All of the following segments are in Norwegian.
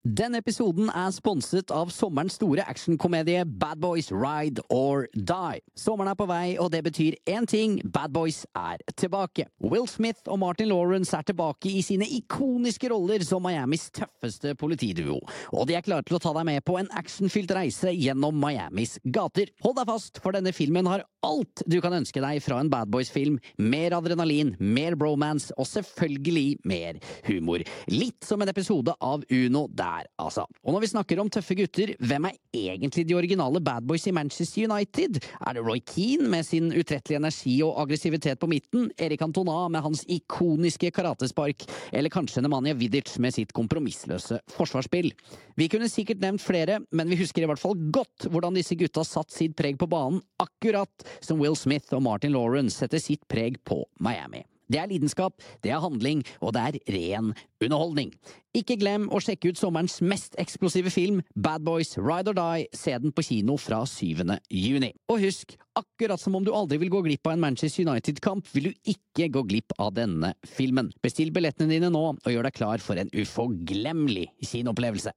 Denne episoden er sponset av sommerens store actionkomedie Bad Boys Ride or Die. Sommeren er på vei, og det betyr én ting – Bad Boys er tilbake. Will Smith og Martin Lawrence er tilbake i sine ikoniske roller som Miamis tøffeste politiduo. Og de er klare til å ta deg med på en actionfylt reise gjennom Miamis gater. Hold deg fast, for denne filmen har alt du kan ønske deg fra en Bad Boys-film. Mer adrenalin, mer bromance og selvfølgelig mer humor. Litt som en episode av Uno der, altså. Og når vi snakker om tøffe gutter, hvem er egentlig de originale Bad Boys i Manchester United? Er det Roy Keane med sin utrettelige energi og aggressivitet på midten? Erik Antona med hans ikoniske karatespark? Eller kanskje Nemanja Vidic med sitt kompromissløse forsvarsspill? Vi kunne sikkert nevnt flere, men vi husker i hvert fall godt hvordan disse gutta satt sitt preg på banen, akkurat som Will Smith og Martin Lawrence setter sitt preg på Miami. Det er lidenskap, det er handling, og det er ren underholdning. Ikke glem å sjekke ut sommerens mest eksplosive film, Bad Boys Ride or Die. Se den på kino fra 7. juni. Og husk, akkurat som om du aldri vil gå glipp av en Manchester United-kamp, vil du ikke gå glipp av denne filmen. Bestill billettene dine nå, og gjør deg klar for en uforglemmelig kinoopplevelse.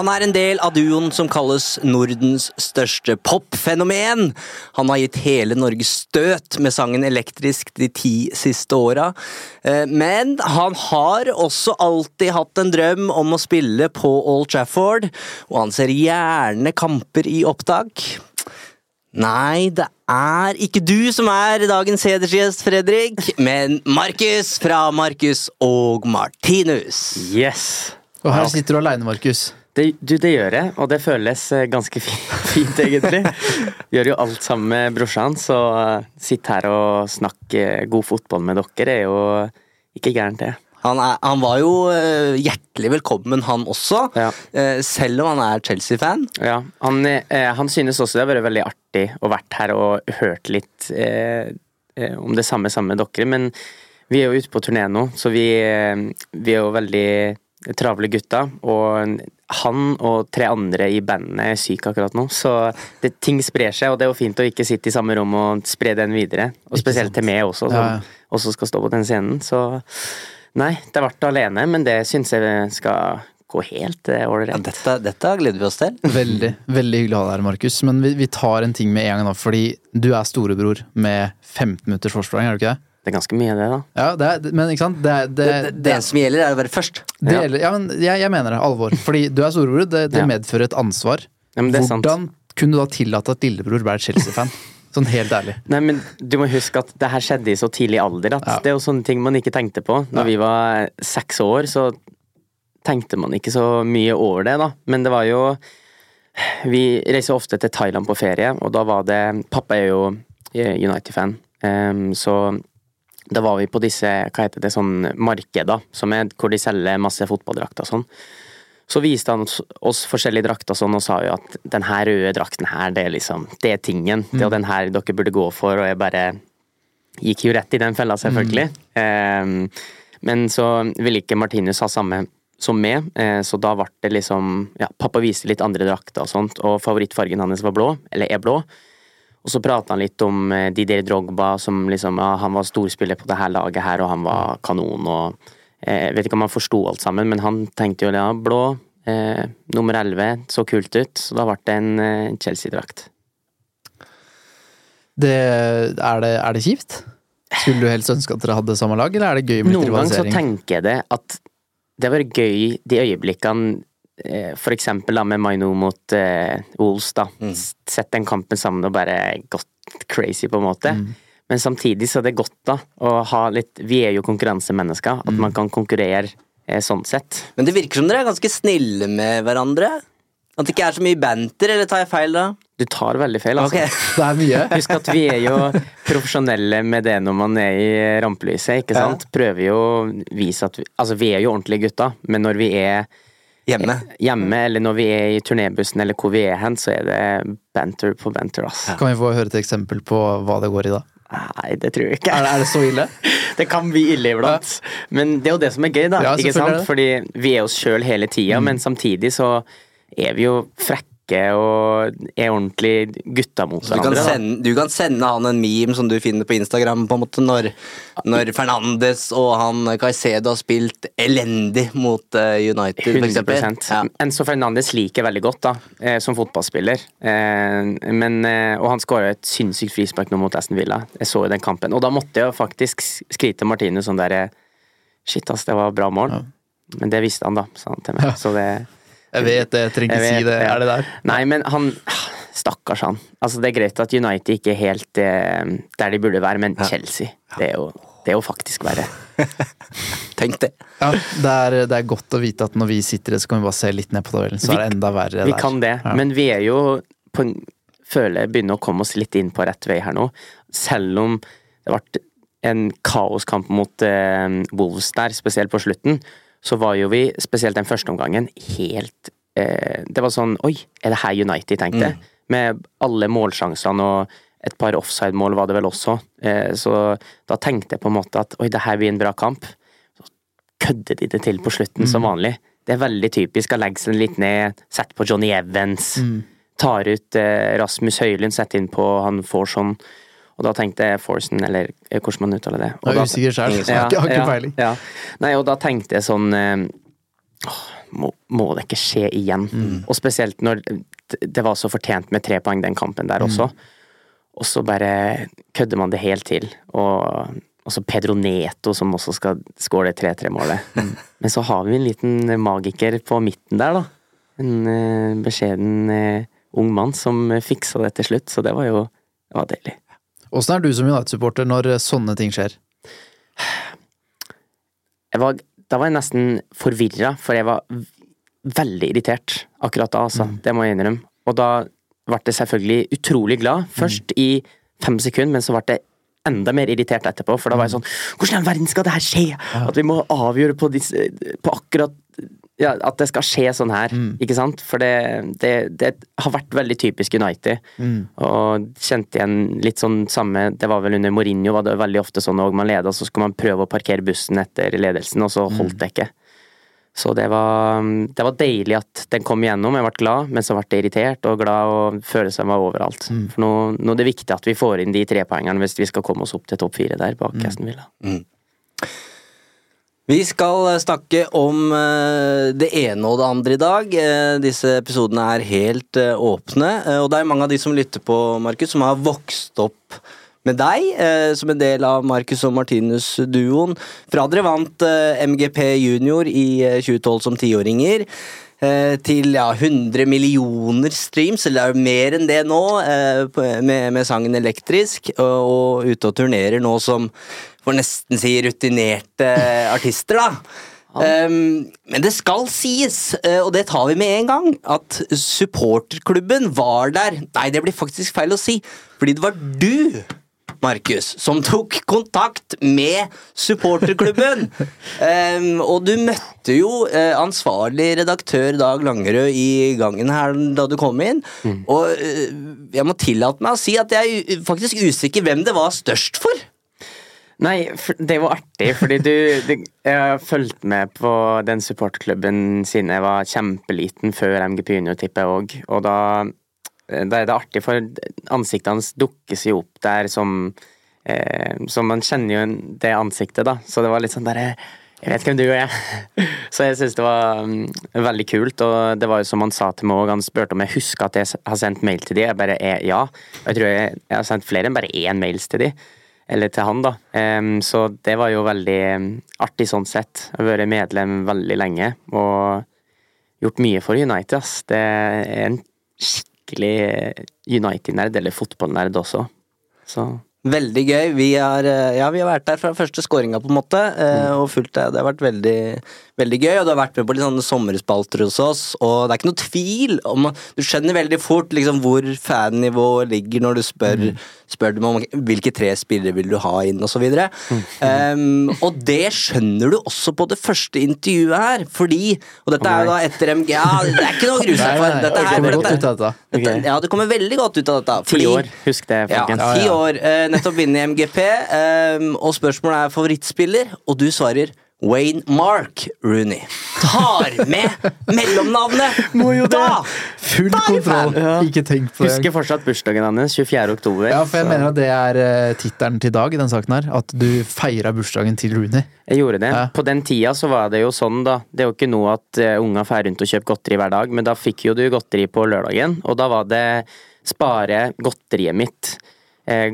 Han er en del av duoen som kalles Nordens største popfenomen. Han har gitt hele Norge støt med sangen Elektrisk de ti siste åra. Eh, Men han har også alltid hatt en drøm om å spille på Old Trafford, og han ser gjerne kamper i opptak. Nei, det er ikke du som er dagens hedersgjest, Fredrik, men Markus fra Markus og Martinus. Yes! Og her sitter du aleine, Markus. Det, du, det gjør jeg, og det føles eh, ganske fint, egentlig. Gjør jo alt sammen med brorsan, så eh, sitte her og snakke god fotball med dere er jo ikke gærent, det. Han, er, han var jo eh, hjertelig velkommen, han også. Ja. eh, selv om han er Chelsea-fan. Ja, han, eh, han synes også det har vært veldig artig å vært her og hørt litt eh, om det samme sammen med dere, men vi er jo ute på turné nå, så vi, vi er jo veldig travle gutter, og han og tre andre i bandet er syke akkurat nå, så det, ting sprer seg, og det er jo fint å ikke sitte i samme rom og spre den videre, og spesielt til meg også, som ja. også skal stå på den scenen, så nei, det har vært alene, men det synes jeg skal gå helt ålreit. Ja, ålreit. dette, dette gleder vi oss til. Veldig veldig hyggelig å ha deg her, Markus. Men vi, vi tar en ting med en gang, da. Fordi du er storebror med 15 minutters forsprang, er du ikke det? Det er ganske mye, det, da. Ja, det er, men ikke sant? Det, er- det, Det, det, det som gjelder, er å være først. det Ja. gjelder- ja, men jeg, jeg mener det. Alvor. Fordi du er storebror, det, det Ja. medfører et ansvar. Ja, men det er sant. Hvordan kunne du da tillate at lillebror ble Chelsea-fan? Sånn helt ærlig. Nei, men du må huske at det her skjedde i så tidlig alder at Ja. det er jo sånne ting man ikke tenkte på. Når Ja. vi var seks år, så tenkte man ikke så mye over det, da. Men det var jo Vi reiser ofte til Thailand på ferie, og da var det Pappa er jo eh, United-fan, Em, så da var vi på disse, hva heter det, sånn markeder, som er hvor de selger masse fotballdrakter og sånn. Så viste han oss, forskjellige drakter sånn, og sa jo at den her røde drakten her, det er liksom, det er tingen. Det er den her dere burde gå for, og jeg bare gikk jo rett i den fella, selvfølgelig. Em, men så ville ikke Martinus ha samme som meg, eh, så da ble det liksom Ja, pappa viste litt andre drakter og sånt, og favorittfargen hans var blå, eller er blå. Og så prata han litt om eh, Didier Drogba, som liksom ja, Han var storspiller på det her laget her, og han var kanon, og Jeg vet ikke om han forsto alt sammen, men han tenkte jo ja, blå, eh, nummer 11, så kult ut. Så da ble det en eh, Chelsea-drakt. Det, er, det, er det kjipt? Skulle du helst ønske at dere hadde samme lag, eller er det gøy med rivalisering? Noen ganger så tenker jeg det at det vært gøy de øyeblikkene eh, for eksempel da med Maino mot uh, Wolves, da. Mm. Sett den kampen sammen og bare gått crazy, på en måte. Men samtidig så er det godt da å ha litt Vi er jo konkurransemennesker. At man kan konkurrere eh, sånn sett. Men det virker som dere er ganske snille med hverandre. At det ikke er så mye banter, eller tar jeg feil da? Du tar veldig feil, altså. Okay. Det er mye. Husk at vi er jo profesjonelle med det når man er i rampelyset, ikke Ja. Prøver jo å vise at vi Altså, vi er jo ordentlige gutter, men når vi er Hjemme. hjemme, eller når vi er i turnébussen, eller hvor vi er hen, så er det banter på banter, ass. Kan vi få høre et eksempel på hva det går i, da? Nei, det tror jeg ikke. Er det, er det så ille? Det kan bli ille iblant. Men det er jo det som er gøy, da. Ja, ikke sant? Fordi vi er oss sjøl hele tida, men samtidig så er vi jo frekke og er ordentlig gutta mot Du kan, hverandre. sende, du kan sende han en meme som du finner på Instagram, på en måte, når, når Fernandes og han Caicedo har spilt elendig mot uh, United, f.eks. eksempel. 100 Ja. Enzo Fernandes liker veldig godt da, eh, som fotballspiller. Eh, men, eh, og han skåra et sinnssykt frispark nå mot Aston Villa. Jeg så jo den kampen. Og da måtte jeg jo faktisk skrite til Martinus sånn derre Shit, ass, det var bra mål. Men det visste han, da, sa han til meg. Så det Jeg vet det, jeg trenger ikke Jeg si vet, det. ja. Er det der? Nei, men han Stakkars han. Altså, det er greit at United ikke er helt eh, der de burde være, men Chelsea, det er jo, det er jo faktisk verre. Tenk det. Ja, det er, det er godt å vite at når vi sitter her, så kan vi bare se litt ned på tabellen. Så Vi- er det enda verre Vi der. kan det, Ja. men vi er jo på en Føler jeg begynner å komme oss litt inn på rett vei her nå. Selv om det ble en kaoskamp mot eh, Wolves der, spesielt på slutten, så var jo vi, spesielt den første omgangen, helt eh, Det var sånn Oi, er det her United tenkte? Med alle målsjansene og et par offside-mål var det vel også. Eh, så da tenkte jeg på en måte at oi, det her blir en bra kamp. Så kødder de det til på slutten, som vanlig. Det er veldig typisk å legge seg litt ned, sette på Johnny Evans. Tar ut eh, Rasmus Høylund, setter inn på han Forson. Og da tenkte jeg Forsen, eller eh, hvordan man uttaler det. Og Jeg er usikker sjøl, jeg har ikke- peiling. ja. Nei, og da tenkte jeg sånn eh, åh, må, må det ikke skje igjen? Mm. Og spesielt når det- var så fortjent med tre poeng den kampen der også. Mm. Og så bare kødder man det helt til. Og så Pedro Neto som også skal skåre det 3-3-målet. Mm. Men så har vi en liten magiker på midten der, da. En eh, beskjeden ung mann som fiksa det til slutt, så det var jo det var deilig. Åssen er du som United-supporter når sånne ting skjer? jeg var, da var jeg nesten forvirra, for jeg var veldig irritert akkurat da, altså. Det må jeg innrømme. Og da ble jeg selvfølgelig utrolig glad. Først i fem sekunder, men så ble jeg enda mer irritert etterpå, for da var jeg sånn Hvordan i all verden skal det her skje? At vi må avgjøre på, disse, på akkurat ja, At det skal skje sånn her, ikke sant? For det, det, det har vært veldig typisk United. Og kjente igjen litt sånn samme Det var vel under Mourinho var det veldig ofte sånn òg. Man leda, så skulle man prøve å parkere bussen etter ledelsen, og så holdt det ikke. Så det var, det var deilig at den kom igjennom. Jeg ble glad, men så ble jeg irritert og glad, og følelsen var overalt. For nå, nå er det viktig at vi får inn de trepoengene hvis vi skal komme oss opp til topp fire der bak Aston Villa. Vi skal eh, snakke om eh, det ene og det andre i dag. Eh, Disse episodene er helt åpne, og det er mange av de som lytter på, Markus, som har vokst opp med deg som en del av Marcus og Martinus-duoen. Fra dere vant MGP junior i eh, 2012 som tiåringer. Eh, Til ja, 100 millioner streams, eller det er jo mer enn det nå, eh, med, med sangen Elektrisk. Og, og ute og turnerer nå som får nesten si rutinerte artister, da. Um, men det skal sies, eh, og det tar vi med en gang, at supporterklubben var der. Nei, det blir faktisk feil å si, fordi det var du, Markus, som tok kontakt med supporterklubben. um, og du møtte jo uh, ansvarlig redaktør Dag Langerød i gangen her da du kom inn. Og uh, jeg må tillate meg å si at jeg er faktisk usikker hvem det var størst for. Nei, det var artig, fordi du, du Jeg har fulgt med på den supportklubben siden jeg var kjempeliten, før MGP Junior, tipper jeg òg. Og da, er det artig, for ansiktet hans dukker seg opp der som eh, Så man kjenner jo det ansiktet, da. Så det var litt sånn derre jeg vet hvem du er. Så jeg syns det var um, veldig kult. Og det var jo som han sa til meg òg, han spurte om jeg husker at jeg har sendt mail til de. Jeg bare er ja. Jeg tror jeg, jeg har sendt flere enn bare én mails til de. Eller til han, da. Um, så det var jo veldig artig sånn sett. Jeg har vært medlem veldig lenge og gjort mye for United, ass. Det er en skikkelig United-nerd, eller fotballnerd også. Så Veldig gøy. Vi har, eh, ja, vi har vært der fra første skåringa, på en måte, eh, og fulgt det. Det har vært veldig, veldig gøy. Og du har vært med på litt sånne sommerspalter hos oss, og det er ikke noe tvil om Du skjønner veldig fort liksom hvor fannivået ligger når du spør, spør dem om hvilke tre spillere vil du ha inn, og så videre. Um, og det skjønner du også på det første intervjuet her, fordi Og dette er jo da etter MG Ja, det er ikke noe å grue seg for. Dette her, kommer godt dette- dette. dette, ja, du kommer veldig godt ut av dette. Ti fordi- år, husk det, Ja, folkens. ti ja. år. uh, nettopp vunnet MGP, um, og spørsmålet er favorittspiller, og du svarer Wayne Mark Rooney. Tar med mellomnavnet! Da! Full Da kontroll. Ja. Ikke tenk på det. Husker fortsatt bursdagen hans, 24. oktober. Ja, for jeg så mener at det er uh, tittelen til Dag i den saken her. At du feira bursdagen til Rooney. Jeg gjorde det. Ja. På den tida så var det jo sånn, da. Det er jo ikke noe at uh, unga drar rundt og kjøper godteri hver dag, men da fikk jo du godteri på lørdagen, og da var det spare godteriet mitt eh,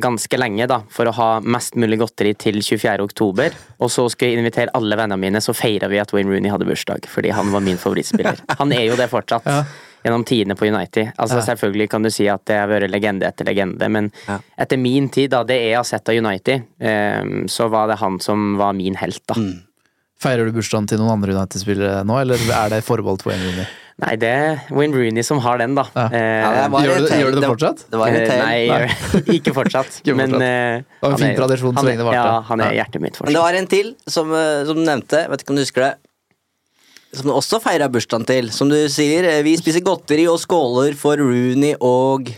ganske lenge, da, for å ha mest mulig godteri til 24. oktober. Og så skulle jeg invitere alle vennene mine, så feira vi at Wayne Rooney hadde bursdag, fordi han var min favorittspiller. Han er jo det fortsatt. Ja. Gjennom tidene på United. Altså Selvfølgelig kan du si at det har vært legende etter legende, men Ja. etter min tid, da, det jeg har sett av United, eh, så var det han som var min helt, da. Feirer du bursdagen til noen andre United-spillere nå, eller er det forbeholdt Wayne Rooney? Nei, det er Wayne Rooney som har den, da. Ja. Eh, Ja, det var Gjør du det- gjør du det fortsatt? Det var et eh, nei, ikke fortsatt. Ikke men fortsatt. eh, Det var en han fin er- tradisjon så lenge det varte. Ja, han er Ja. hjertet mitt Men det var en til som, eh, som du nevnte, vet ikke om du husker det. Som du også feira bursdagen til. Som du sier, vi spiser godteri og skåler for Rooney og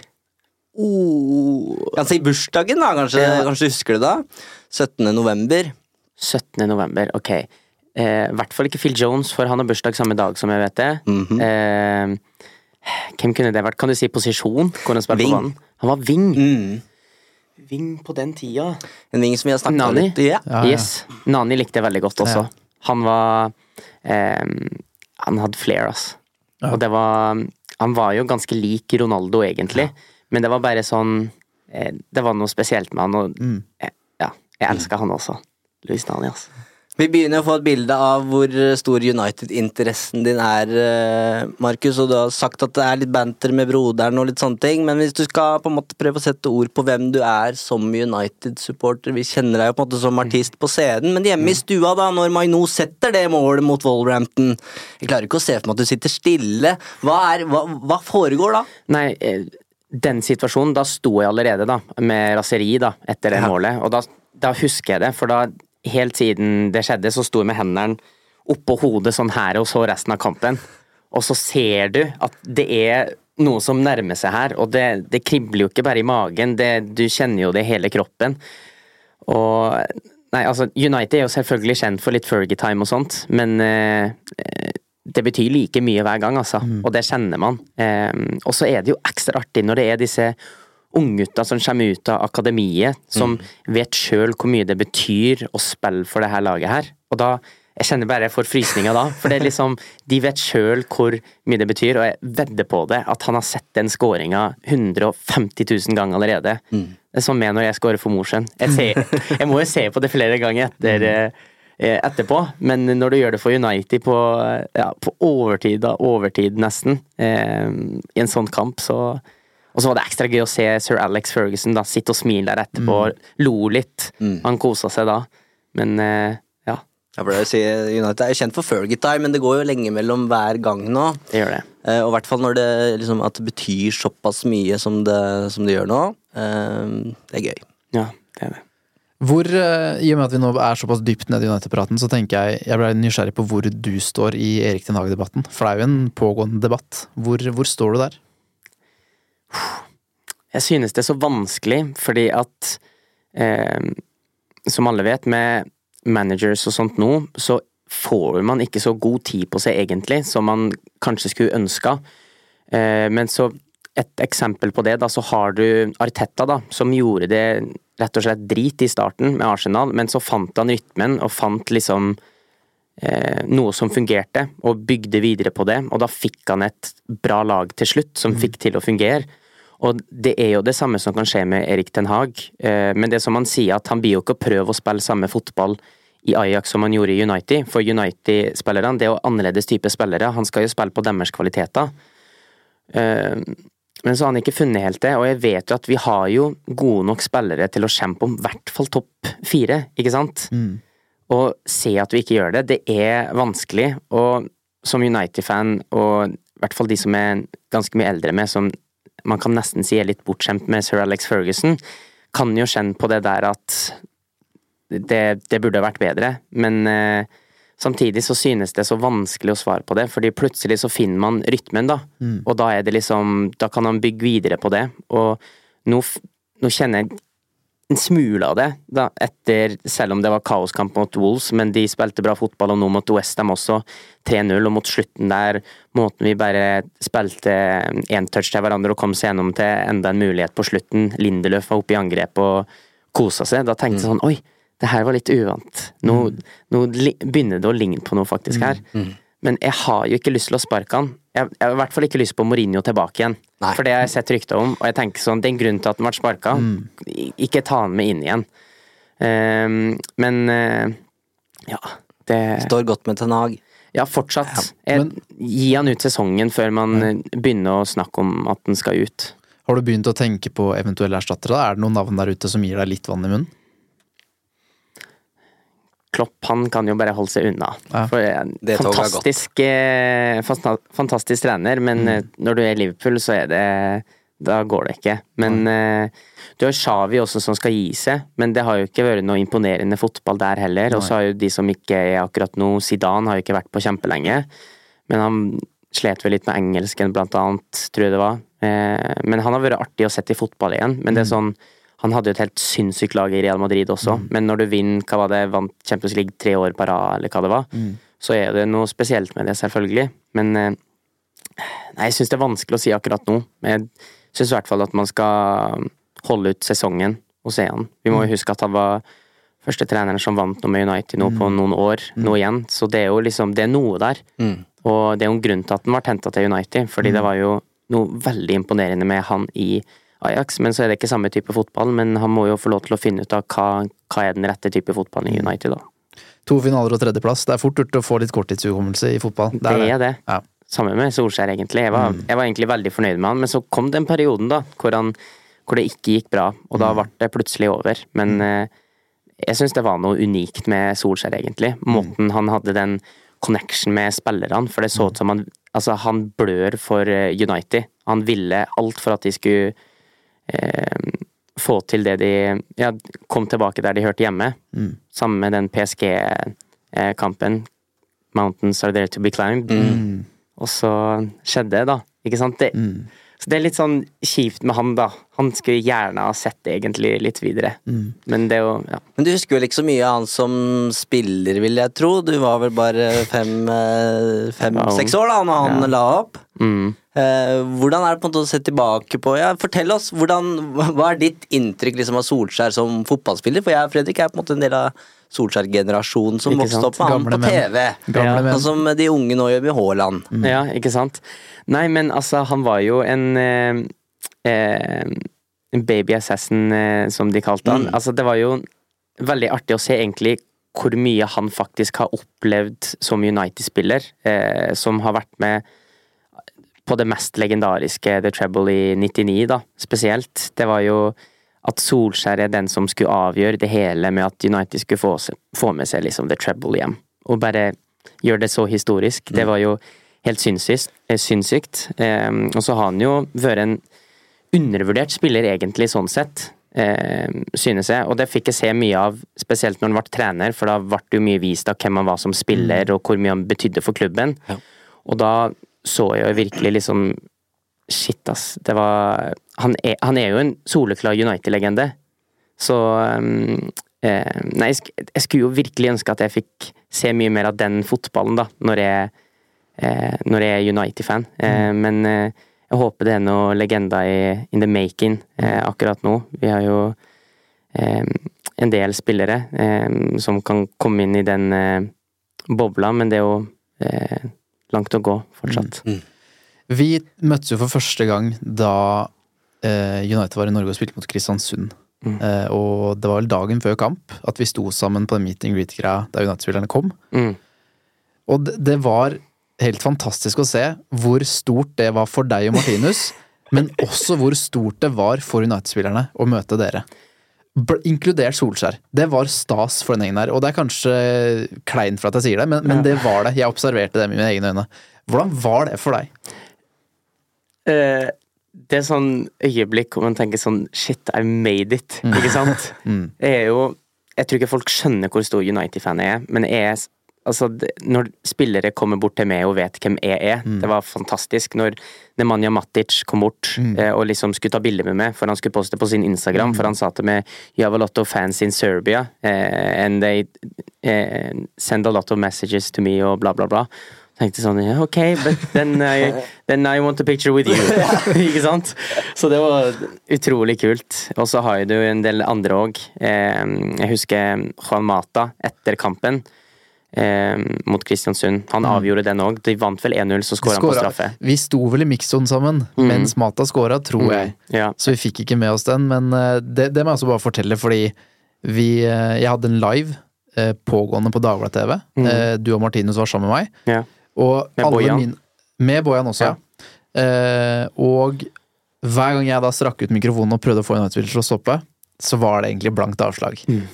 oh. Kan si bursdagen, da, kanskje, Ja. kanskje du husker det da? 17. november. 17. november, ok. Eh, I hvert fall ikke Phil Jones, for han har bursdag samme dag som jeg vet det. Mhm. eh, hvem kunne det vært? Kan du si posisjon? Hvor han på banen? Han var wing. Mm. Wing på den tida. En ving som vi har snakket om Nani? Ja. Ja, ja. Yes. Nani likte jeg veldig godt også. Ja. Han var eh, Han hadde flair, ass. Ja. Og det var Han var jo ganske lik Ronaldo, egentlig, men det var bare sånn eh, Det var noe spesielt med han, og Mm. eh, ja, jeg elska han også. Louis Nani, altså. Vi begynner å få et bilde av hvor stor United-interessen din er, eh, Markus. Og du har sagt at det er litt banter med broderen og litt sånne ting. Men hvis du skal på en måte prøve å sette ord på hvem du er som United-supporter Vi kjenner deg jo på en måte som artist på scenen, men hjemme i stua, da, når Maino setter det målet mot Wolverhampton Jeg klarer ikke å se for meg at du sitter stille. Hva, er, hva, hva foregår da? Nei, eh, den situasjonen, da sto jeg allerede da, med raseri da, etter det Ja. målet. Og da, da husker jeg det, for da, helt siden det skjedde, så sto jeg med hendene oppå hodet sånn her, og så resten av kampen. Og så ser du at det er noe som nærmer seg her, og det, det kribler jo ikke bare i magen, det, du kjenner jo det i hele kroppen. Og Nei, altså, United er jo selvfølgelig kjent for litt Fergie-time og sånt, men eh, det betyr like mye hver gang, altså. Og det kjenner man. Eh, og så er det jo ekstra artig når det er disse unggutta som kommer ut av akademiet, som vet sjøl hvor mye det betyr å spille for det her laget her. Og da Jeg kjenner bare jeg får frysninger da, for det er liksom De vet sjøl hvor mye det betyr, og jeg vedder på det at han har sett den skåringa 150 000 ganger allerede. Det er sånn med når jeg skårer for Mosjøen. Jeg, ser- jeg må jo se på det flere ganger etter eh, etterpå, men når du gjør det for United på, ja, på overtid, da, overtid nesten, eh, i en sånn kamp, så Og så var det ekstra gøy å se sir Alex Ferguson da sitte og smile der etterpå, lo litt. Han kosa seg da, men eh, ja, si United er jo kjent for Fergie-time, men det går jo lenge mellom hver gang nå. det gjør det. Eh, og i hvert fall når det liksom, at det betyr såpass mye som det, som det gjør nå. Eh, det er gøy. Ja, det er det. Hvor, eh, I og med at vi nå er såpass dypt nede i United-praten, så tenker jeg jeg ble nysgjerrig på hvor du står i Erik Den Hage-debatten. For det er jo en pågående debatt. Hvor, hvor står du der? Jeg synes det er så vanskelig, fordi at eh, Som alle vet, med managers og sånt nå, så får man ikke så god tid på seg egentlig, som man kanskje skulle ønska. Eh, men så et eksempel på det, da, så har du Arteta, da, som gjorde det rett og slett drit i starten med Arsenal, men så fant han rytmen og fant liksom noe som fungerte, og bygde videre på det. Og da fikk han et bra lag til slutt, som fikk til å fungere. Og det er jo det samme som kan skje med Erik Ten Hag, eh, men det som han sier, at han blir jo ikke å prøve å spille samme fotball i Ajax som han gjorde i United, for United-spillerne det er jo annerledes type spillere, han skal jo spille på deres kvaliteter. Eh, men så har han ikke funnet helt det, og jeg vet jo at vi har jo gode nok spillere til å kjempe om i hvert fall topp fire, ikke sant? Og se at vi ikke gjør det, det er vanskelig. Og som United-fan, og i hvert fall de som er ganske mye eldre med, som man kan nesten si er litt bortskjemt med sir Alex Ferguson, kan jo kjenne på det der at det, det burde ha vært bedre, men eh, samtidig så synes det så vanskelig å svare på det, fordi plutselig så finner man rytmen, da, og da er det liksom Da kan man bygge videre på det, og nå, nå kjenner jeg en smule av det, da, etter, selv om det var kaoskamp mot Wolves, men de spilte bra fotball, og nå mot Westham også, 3-0, og mot slutten der, måten vi bare spilte én touch til hverandre og kom seg gjennom til enda en mulighet på slutten, Lindeløf var oppe i angrep og kosa seg, da tenkte jeg sånn, oi, det her var litt uvant. Nå, nå begynner det å ligne på noe faktisk her. Men jeg har jo ikke lyst til å sparke han. Jeg, jeg har i hvert fall ikke lyst på Mourinho tilbake igjen. Nei. For det har jeg sett rykter om, og jeg tenker sånn, det er en grunn til at han ble sparka. Ikke ta han med inn igjen. Um, men uh, ja, det Står godt med Ten Hag. Ja, fortsatt. Ja, Jeg, gi han ut sesongen før man ja. begynner å snakke om at den skal ut. Har du begynt å tenke på eventuelle erstattere? Er det noen navn der ute som gir deg litt vann i munnen? Klopp han kan jo bare holde seg unna. Ja. For eh, fantastisk, eh, fantastisk trener, men Mm. eh, når du er i Liverpool, så er det Da går det ikke. Men mm. du har Xavi også som skal gi seg, men det har jo ikke vært noe imponerende fotball der heller. Og så har jo de som ikke er akkurat nå, Zidane har jo ikke vært på kjempelenge. Men han slet vel litt med engelsken, blant annet, tror jeg det var. Eh, men han har vært artig å sette i fotball igjen. Men det er sånn han hadde jo et helt sinnssykt lag i Real Madrid også, men når du vinner hva var det, vant Champions League tre år på rad, eller hva det var, så er det noe spesielt med det, selvfølgelig. Men eh, Nei, jeg syns det er vanskelig å si akkurat nå. Men jeg syns i hvert fall at man skal holde ut sesongen og se han. Vi må jo huske at han var første treneren som vant noe med United nå på noen år, nå igjen. Så det er jo liksom Det er noe der. Og det er jo en grunn til at han ble henta til United, fordi det var jo noe veldig imponerende med han i Ajax, men så er det ikke samme type fotball, men han må jo få lov til å finne ut av hva, hva er den rette type fotballen i United, da. To finaler og tredjeplass. Det er fort gjort å få litt korttidshukommelse i fotball. Det er det. Ja. Samme med Solskjær, egentlig. Jeg var, jeg var egentlig veldig fornøyd med han, men så kom den perioden da, hvor, han, hvor det ikke gikk bra, og da ble det plutselig over. Men mm. jeg syns det var noe unikt med Solskjær, egentlig. Måten han hadde den connection med spillerne, for det så ut som han Altså, han blør for eh, United. Han ville alt for at de skulle eh, få til det de Ja, kom tilbake der de hørte hjemme. Sammen med den PSG-kampen. Mountains are there to be climbed. Og så skjedde det, da. Ikke sant? Det, Så det er litt sånn kjipt med han, da. Han skulle gjerne ha sett det egentlig litt videre. Men det jo ja. Men du husker vel ikke så mye av han som spiller, vil jeg tro. Du var vel bare fem-seks fem, seks år da når han Ja. la opp. Mm. Eh, hvordan er det på en måte å se tilbake på ja, Fortell oss, hvordan, hva er ditt inntrykk liksom, av Solskjær som fotballspiller? For jeg og Fredrik er på en måte en del av Solskjær-generasjonen som vokste opp med han på. TV. Og som de unge nå gjør med Haaland. Ja, ikke sant? Nei, men altså, han var jo en eh, eh, baby assassin, eh, som de kalte han. Altså, det var jo veldig artig å se egentlig hvor mye han faktisk har opplevd som United-spiller. Eh, som har vært med på det mest legendariske The Treble i 99, da, spesielt. Det var jo at Solskjær er den som skulle avgjøre det hele med at United skulle få, få med seg liksom The Treble hjem. Og bare gjøre det så historisk. Det var jo helt sinnssykt. eh, sinnssykt. Eh, og så har han jo vært en undervurdert spiller, egentlig, sånn sett. Eh, synes jeg, og det fikk jeg se mye av, spesielt når han ble trener, for da ble det jo mye vist av hvem han var som spiller, og hvor mye han betydde for klubben. Ja. Og da så jeg jo virkelig liksom Shit, ass. Det var Han er, han er jo en soleklar United-legende. Så um, eh, Nei, jeg, jeg skulle jo virkelig ønske at jeg fikk se mye mer av den fotballen, da, når jeg, når jeg er United-fan. Eh, men eh, jeg håper det er noe legenda i in the making eh, akkurat nå. Vi har jo eh, en del spillere eh, som kan komme inn i den eh, bobla, men det er jo eh, langt å gå fortsatt. Vi møttes jo for første gang da eh, United var i Norge og spilte mot Kristiansund. Eh, og det var vel dagen før kamp at vi sto sammen på den meet and greet-greia der United-spillerne kom. Mm. Og det, det var helt fantastisk å se hvor stort det var for deg og Martinus. men også hvor stort det var for United-spillerne å møte dere. Inkludert Solskjær. Det var stas for den gjengen der. Og det er kanskje kleint for at jeg sier det, men, men det var det. Jeg observerte det med mine egne øyne. Hvordan var det for deg? Eh, det er sånn øyeblikk hvor man tenker sånn Shit, I made it. Ikke sant? Jeg er jo Jeg tror ikke folk skjønner hvor stor United-fan jeg er, men jeg er Altså, når spillere kommer bort til meg og vet hvem jeg er, det var fantastisk. Når Nemanja Matic kom bort eh, og liksom skulle ta bilde med meg, for han skulle poste på sin Instagram, for han sa til meg You have a lot of fans in Serbia, eh, and they eh, send a lot of messages to me, og bla, bla, bla. Tenkte sånn, yeah, ok, but then I, then I want a picture with you. ikke sant? Så det var utrolig kult. Og så har du en del andre òg. Jeg husker Juan Mata etter kampen eh, mot Kristiansund. Han avgjorde den òg. De vant vel 1-0, så skåra han på straffe. Vi sto vel i mixzone sammen mens Mata skåra, tror jeg. Ja. Så vi fikk ikke med oss den, men eh, det, det må jeg også bare fortelle, fordi vi eh, Jeg hadde en live eh, pågående på Dagbladet TV. Eh, Du og Martinus var sammen med meg. Ja. Og Med alle Bojan. mine- Med Bojan også, ja. Eh, og hver gang jeg da strakk ut mikrofonen og prøvde å få United-spillere til å stoppe, så var det egentlig blankt avslag. Mm.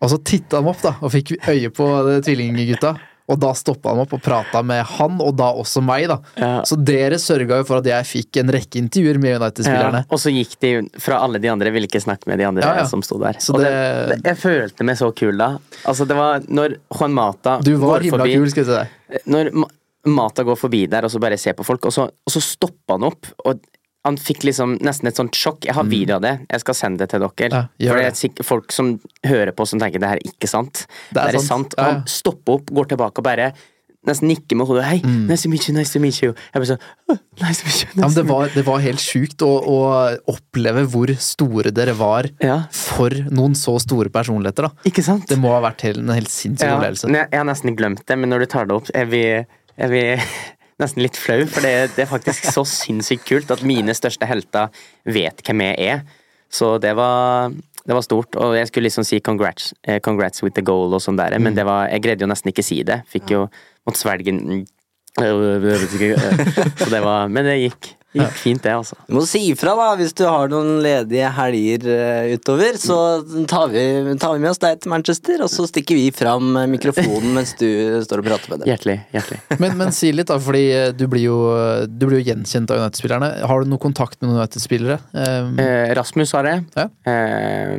Og så titta han opp, da, og fikk øye på de tvillinggutta. Og da stoppa han opp og prata med han, og da også meg, da. Ja. Så dere sørga jo for at jeg fikk en rekke intervjuer med United-spillerne. Ja, og så gikk de fra alle de andre, ville ikke snakke med de andre Ja, som sto der. Så og det, det- det, jeg følte meg så kul da. Altså, det var når Juan Mata Du var himla forbi, kul, skal jeg si deg. Når Mata går forbi der og så bare ser på folk, og så, og så stoppa han opp. Og han fikk liksom nesten et sånt sjokk. Jeg har video av det, jeg skal sende det til dere. Mm. Ja, For det er folk som hører på som tenker det her er ikke sant. Det er Det er sant. sant. Ja, ja. han stopper opp, går tilbake og bare nesten nikker med hodet. Hei, Mm. nice to meet you, nice to meet you. Jeg bare sånn oh, Nice to meet you. Ja, Nice men det, var, det var helt sjukt å, å oppleve hvor store dere var Ja, for noen så store personligheter. da. ikke sant? Det må ha vært en helt sinnssyk Ja, opplevelse. jeg, jeg har nesten glemt det, men når du tar det opp, er vi, er vi nesten litt flau, for det, det er faktisk så sinnssykt kult at mine største helter vet hvem jeg er. Så det var, det var stort, og jeg skulle liksom si congrats, eh, congrats with the goal og sånn der, men det var, jeg greide jo nesten ikke si det. Fikk jo måtte svelge Så det var Men det gikk, gikk fint, det, altså. Du må si ifra da, hvis du har noen ledige helger eh, utover. Så tar vi, tar vi med oss deg til Manchester, og så stikker vi fram eh, mikrofonen mens du står og prater med dem. Hjertelig. hjertelig. Men, men si litt, da, fordi eh, du blir jo, du blir jo gjenkjent av United-spillerne. Har du noe kontakt med noen United-spillere? Um, Eh, Rasmus har det. Ja. Eh,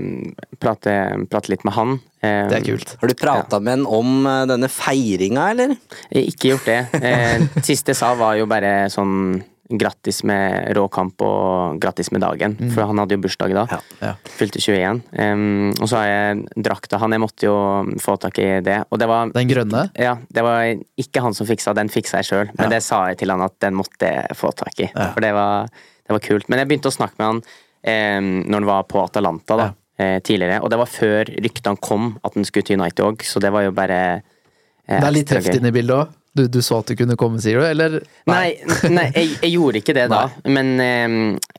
prate, prate litt med han. Eh, det er kult. Har du prata med en om eh, denne feiringa, eller? Ikke gjort det. Eh, siste jeg sa var jo bare sånn grattis med rå kamp og grattis med dagen, for han hadde jo bursdag da. Ja. Fylte 21. Um, og så har jeg drakta han, jeg måtte jo få tak i det. Og det var Den grønne? ja, det var ikke han som fiksa, den fiksa jeg sjøl. Men Ja. det sa jeg til han at den måtte jeg få tak i. For det var, det var kult. Men jeg begynte å snakke med han um, når han var på Atalanta da, eh, tidligere. Og det var før ryktene kom at han skulle til United òg, så det var jo bare eh, Det er litt heft inne i bildet òg. Du, du så at du kunne komme, sier du? Eller? Nei, nei jeg, jeg gjorde ikke det da, men eh,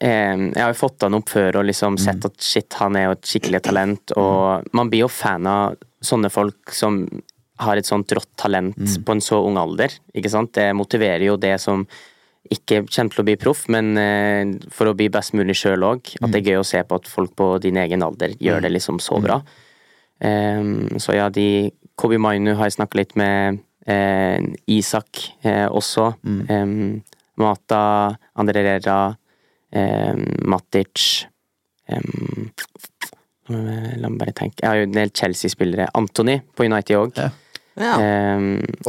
eh, jeg har jo fått han opp før og liksom sett at shit, han er jo et skikkelig talent, og man blir jo fan av sånne folk som har et sånt rått talent på en så ung alder, ikke sant? Det motiverer jo det som ikke kommer til å bli proff, men eh, for å bli best mulig sjøl òg. At det er gøy å se på at folk på din egen alder gjør det liksom så bra. Um, så ja, de Kobi Mainu har jeg snakka litt med. Eh, Isak eh, også. Eh, Mata, André Rera, eh, Matic eh, La meg bare tenke Jeg har jo en del Chelsea-spillere. Anthony på United òg. Ja. Ja.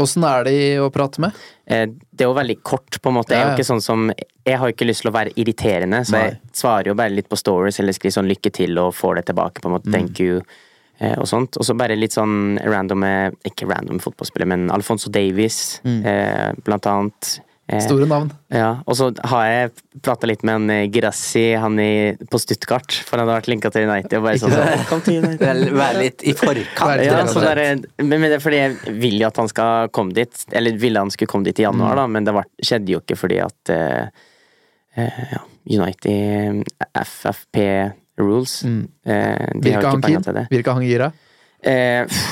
Åssen er de å prate med? Eh, det er jo veldig kort, på en måte. Jeg er jo ikke sånn som Jeg har jo ikke lyst til å være irriterende, så jeg svarer jo bare litt på stories eller skriver sånn 'lykke til' og får det tilbake, på en måte. Mm. 'Thank you'. Eh, Og sånt. Og så bare litt sånn random Ikke random fotballspiller, men Alfonso Davies, mm. blant annet. Eh, Mm. Store navn. Ja, og så har jeg prata litt med han eh, Girassi, han i, på Stuttgart, for han hadde vært linka til United. Og bare sånn, sånn, Kom til United. Være litt i forkant. Ja, rett så der, men, men det er fordi jeg vil jo at han skal komme dit. Eller ville han skulle komme dit i januar, da, men det var, skjedde jo ikke fordi at uh, eh, ja, United FFP rules. Eh, de har Virka han ikke penger til det. Virka han gira? Eh.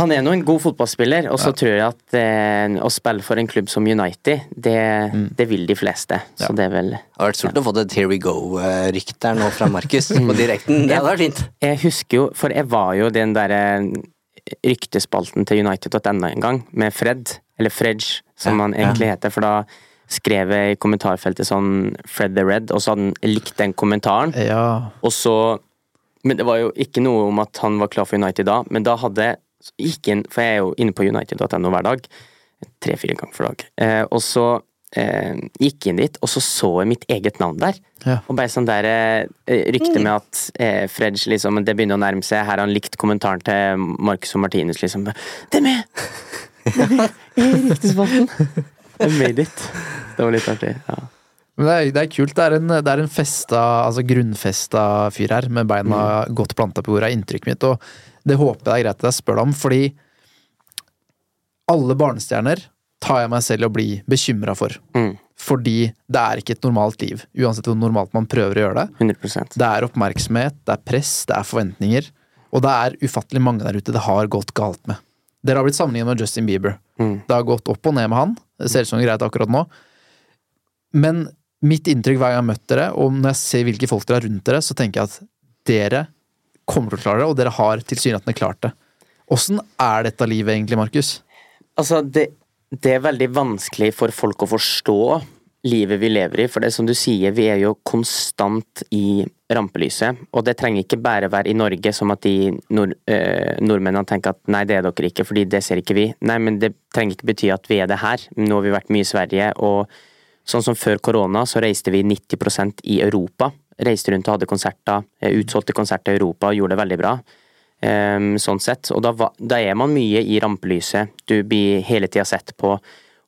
Han er nå en god fotballspiller, og så tror jeg at eh, å spille for en klubb som United, det, det vil de fleste. Så det er vel Det hadde vært stort å få et Here we go-rykte her nå fra Markus på direkten. Det hadde vært fint. Jeg husker jo, for jeg var jo den derre ryktespalten til United.no en gang, med Fred, eller Fredge, som han egentlig heter, for da skrev i kommentarfeltet sånn Fred the Red, og så hadde han likt den kommentaren. Ja. Og så Men det var jo ikke noe om at han var klar for United da, men da hadde gikk inn, For jeg er jo inne på United.no hver dag. Tre-fire ganger for dag. Eh, og så eh, gikk jeg inn dit, og så så jeg mitt eget navn der. Ja. Og bare sånn der eh, rykte med at eh, Fredge liksom Det begynner å nærme seg. Her har han likt kommentaren til Marcus og Martinus, liksom. Det er med! Det er med i made it. Det var litt artig. Ja. Men det er, det er kult. Det er en, det er en festa, altså grunnfesta fyr her, med beina godt planta på jorda, er inntrykket mitt. Og det håper jeg er greit at jeg spør deg om, fordi alle barnestjerner tar jeg meg selv i å bli bekymra for. Mm. Fordi det er ikke et normalt liv, uansett hvor normalt man prøver å gjøre det. 100 Det er oppmerksomhet, det er press, det er forventninger. Og det er ufattelig mange der ute det har gått galt med. Dere har blitt sammenlignet med Justin Bieber. Mm. Det har gått opp og ned med han. Det ser ut som greit akkurat nå. Men mitt inntrykk hver gang jeg har møtt dere, og når jeg ser hvilke folk dere har rundt dere, så tenker jeg at dere kommer til å klare det, og dere har tilsynelatende klart det. Åssen er dette livet egentlig, Markus? Altså, det, det er veldig vanskelig for folk å forstå livet vi lever i, for det er som du sier, vi er jo konstant i rampelyset, og det trenger ikke bare være i Norge, som at de nord, øh, nordmennene tenker at nei, det er dere ikke, fordi det ser ikke vi. Nei, men det trenger ikke bety at vi er det her. Nå har vi vært mye i Sverige, og sånn som før korona, så reiste vi 90% i Europa. Reiste rundt og hadde konserter, eh, utsolgte konserter i Europa, og gjorde det veldig bra. Um, sånn sett. Og da, da er man mye i rampelyset. Du blir hele tida sett på.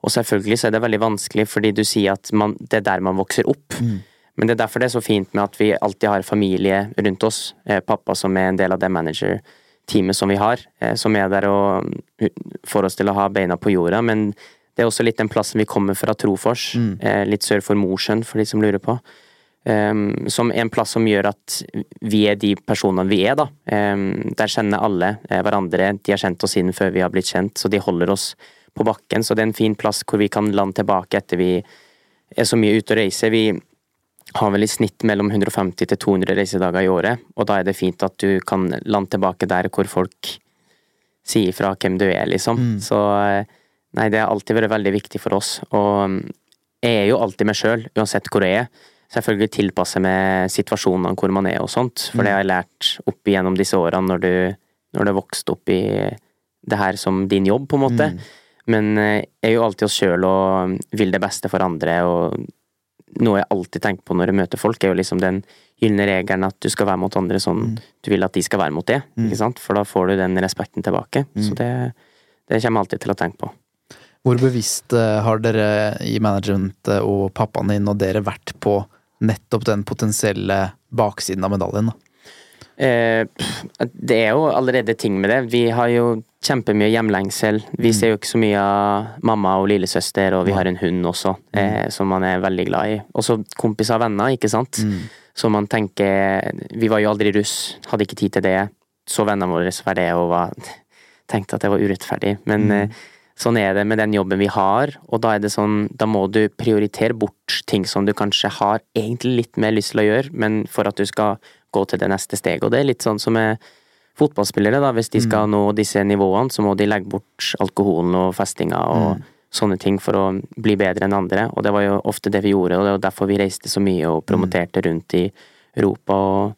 Og selvfølgelig så er det veldig vanskelig, fordi du sier at man, det er der man vokser opp. Men det er derfor det er så fint med at vi alltid har familie rundt oss. Eh, pappa som er en del av det manager-teamet som vi har, eh, som er der og mm, får oss til å ha beina på jorda. Men det er også litt den plassen vi kommer fra, Trofors. Eh, litt sør for Mosjøen, for de som lurer på. Um, som er en plass som gjør at vi er de personene vi er, da. Um, der kjenner alle hverandre. De har kjent oss siden før vi har blitt kjent, så de holder oss på bakken. Så det er en fin plass hvor vi kan lande tilbake etter vi er så mye ute og reiser. Vi har vel i snitt mellom 150 til 200 reisedager i året, og da er det fint at du kan lande tilbake der hvor folk sier fra hvem du er, liksom. Så eh, nei, det har alltid vært veldig viktig for oss. Og mm, jeg er jo alltid meg sjøl, uansett hvor jeg er. Selvfølgelig tilpasse meg situasjonene hvor man er og sånt, for det har jeg lært opp igjennom disse årene når du, når du har vokst opp i det her som din jobb, på en måte. Men eh, jeg er jo alltid oss sjøl og vil det beste for andre, og noe jeg alltid tenker på når jeg møter folk, er jo liksom den gylne regelen at du skal være mot andre sånn du vil at de skal være mot det, ikke sant? For da får du den respekten tilbake. Så det, det kommer jeg alltid til å tenke på. Hvor bevisst eh, har dere i managementet og pappaen din og dere vært på nettopp den potensielle baksiden av medaljen? da? Eh, det er jo allerede ting med det. Vi har jo kjempemye hjemlengsel. Vi ser jo ikke så mye av mamma og lillesøster, og vi har en hund også, eh, som man er veldig glad i. Også kompiser og venner, ikke sant. Så man tenker Vi var jo aldri russ, hadde ikke tid til det. Så vennene våre det, og var, tenkte at det var urettferdig. Men eh, sånn er det med den jobben vi har, og da er det sånn Da må du prioritere bort ting som du kanskje har egentlig litt mer lyst til å gjøre, men for at du skal gå til det neste steget. Og det er litt sånn som med fotballspillere, da. Hvis de skal nå disse nivåene, så må de legge bort alkoholen og festinga og sånne ting for å bli bedre enn andre. Og det var jo ofte det vi gjorde, og det var derfor vi reiste så mye og promoterte rundt i Europa. og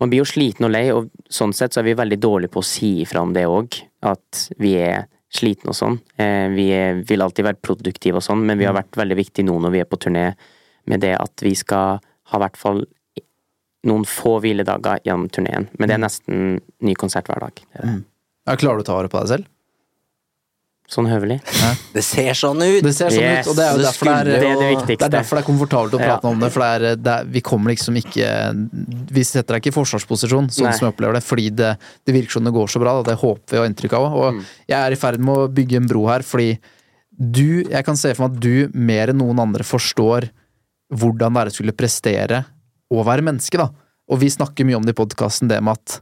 Man blir jo sliten og lei, og sånn sett så er vi veldig dårlige på å si ifra om det òg. At vi er slitne og sånn. Eh, Vi er, vil alltid være produktive og sånn, men vi har vært veldig viktige nå når vi er på turné, med det at vi skal ha i hvert fall noen få hviledager gjennom turneen. Men det er nesten ny konsert hver dag. Mm. er. Ja, klarer du å ta vare på deg selv? Sånn høvelig. Det ser sånn ut! Det ser sånn Yes, ut, og det er jo derfor det er, Det er det det er derfor det er komfortabelt å Ja. prate om det, for det er, det er, vi kommer liksom ikke Vi setter deg ikke i forsvarsposisjon, sånn Nei. som jeg opplever det, fordi det, det virker som det går så bra. Da. Det håper vi å ha inntrykk av. Og Mm. jeg er i ferd med å bygge en bro her, fordi du Jeg kan se for meg at du mer enn noen andre forstår hvordan det er å skulle prestere og være menneske, da. Og vi snakker mye om det i podkasten, det med at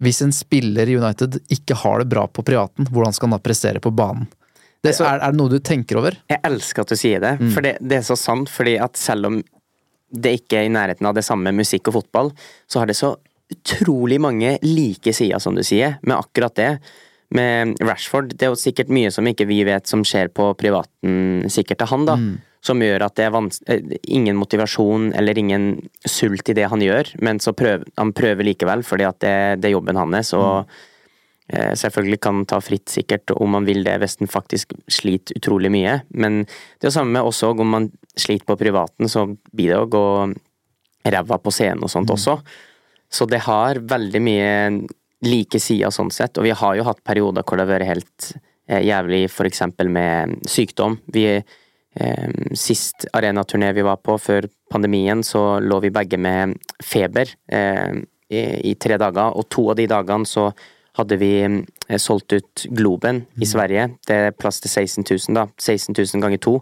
Hvis en spiller i United ikke har det bra på privaten, hvordan skal han da prestere på banen? Det, er, er det noe du tenker over? Jeg elsker at du sier det, for det, det er så sant. fordi at selv om det ikke er i nærheten av det samme musikk og fotball, så har det så utrolig mange like sider, som du sier, med akkurat det. Med Rashford, det er jo sikkert mye som ikke vi vet som skjer på privaten, sikkert til han, da. Som gjør at det er eh, ingen motivasjon eller ingen sult i det han gjør, men så prøver han prøver likevel, fordi at det, det er jobben hans. og Eh, Selvfølgelig kan han ta fritt, sikkert, om han vil det, hvis han faktisk sliter utrolig mye. Men det er jo samme med oss òg, om man sliter på privaten, så blir det å gå ræva på scenen og sånt også. Så det har veldig mye like sider sånn sett, og vi har jo hatt perioder hvor det har vært helt eh, jævlig, for eksempel med sykdom. Vi eh, Sist arenaturné vi var på, før pandemien, så lå vi begge med feber eh, i, i tre dager, og to av de dagene så hadde vi eh, solgt ut Globen i Sverige. Det er plass til 16 000, da. 16 000 ganger to.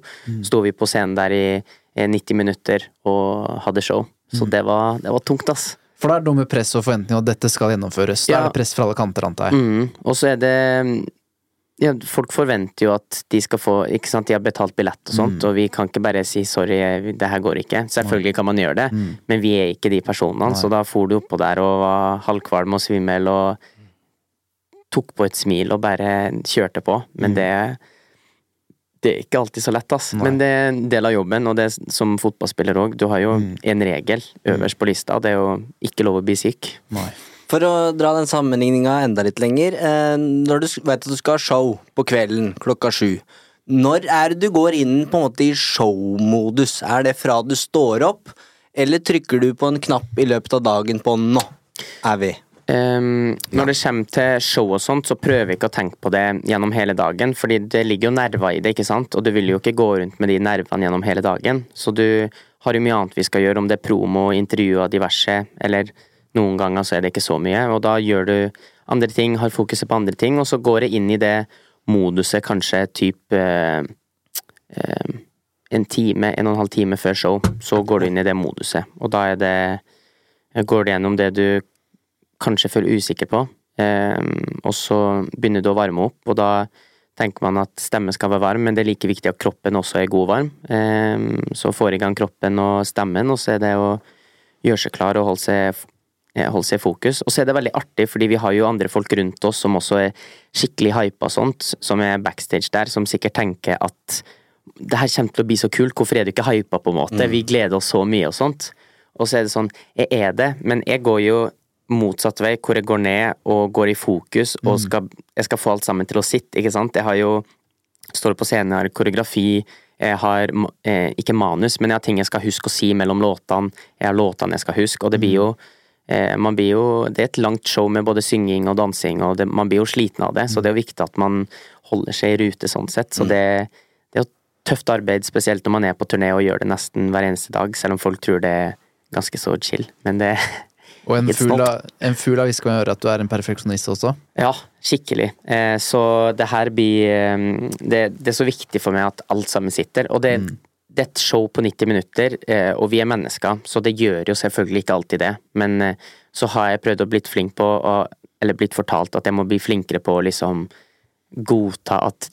Sto vi på scenen der i eh, 90 minutter og hadde show. Så det var, det var tungt, ass. For da er noe med press og forventning, og dette skal gjennomføres. Da Ja. er det press fra alle kanter, antar jeg. Mm. Og så er det ja, Folk forventer jo at de skal få Ikke sant, de har betalt billett og sånt, og vi kan ikke bare si 'sorry, det her går ikke'. Selvfølgelig kan man gjøre det, men vi er ikke de personene, så da for du oppå der og var halvkvalm og svimmel og tok på et smil og bare kjørte på. Men det det er ikke alltid så lett, ass. Nei. Men det er en del av jobben, og det er som fotballspiller òg. Du har jo en regel øverst på lista, det er jo ikke lov å bli syk. Nei. For å dra den sammenligninga enda litt lenger. Eh, når du vet at du skal ha show på kvelden klokka sju, når er det du går inn på en måte i showmodus? Er det fra du står opp, eller trykker du på en knapp i løpet av dagen på 'nå er vi'? Um, når det kommer til show og sånt, så prøver vi ikke å tenke på det gjennom hele dagen, fordi det ligger jo nerver i det, ikke sant, og du vil jo ikke gå rundt med de nervene gjennom hele dagen, så du har jo mye annet vi skal gjøre, om det er promo, intervjuer, diverse, eller noen ganger så er det ikke så mye, og da gjør du andre ting, har fokuset på andre ting, og så går det inn i det moduset kanskje type eh, eh, en time, en og en halv time før show, så går du inn i det moduset, og da er det går det gjennom det du kanskje føler usikker på, eh, og så begynner du å varme opp, og da tenker man at stemmen skal være varm, men det er like viktig at kroppen også er god varm. Eh, så får i gang kroppen og stemmen, og så er det å gjøre seg klar og holde seg, holde seg i fokus. Og så er det veldig artig, fordi vi har jo andre folk rundt oss som også er skikkelig hypa og sånt, som er backstage der, som sikkert tenker at det her kommer til å bli så kult, hvorfor er du ikke hypa på en måte? Vi gleder oss så mye og sånt. Og så er det sånn, jeg er det, men jeg går jo motsatt vei, hvor jeg går ned og går i fokus, og skal, jeg skal få alt sammen til å sitte, ikke sant? Jeg har jo, står på scenen, jeg har koreografi, jeg har, eh, ikke manus, men jeg har ting jeg skal huske å si mellom låtene, jeg har låtene jeg skal huske, og det blir jo, eh, man blir jo, det er et langt show med både synging og dansing, og det, man blir jo sliten av det, så det er jo viktig at man holder seg i rute sånn sett, så det, det er jo tøft arbeid, spesielt når man er på turné og gjør det nesten hver eneste dag, selv om folk tror det er ganske så chill, men det Og en fugl har hviske kan gjøre at du er en perfeksjonist også. Ja, skikkelig. Eh, så det her blir eh, det, det er så viktig for meg at alt sammen sitter. Og det, det er et show på 90 minutter, eh, og vi er mennesker, så det gjør jo selvfølgelig ikke alltid det. Men eh, så har jeg prøvd å blitt flink på, eller blitt fortalt at jeg må bli flinkere på å liksom godta at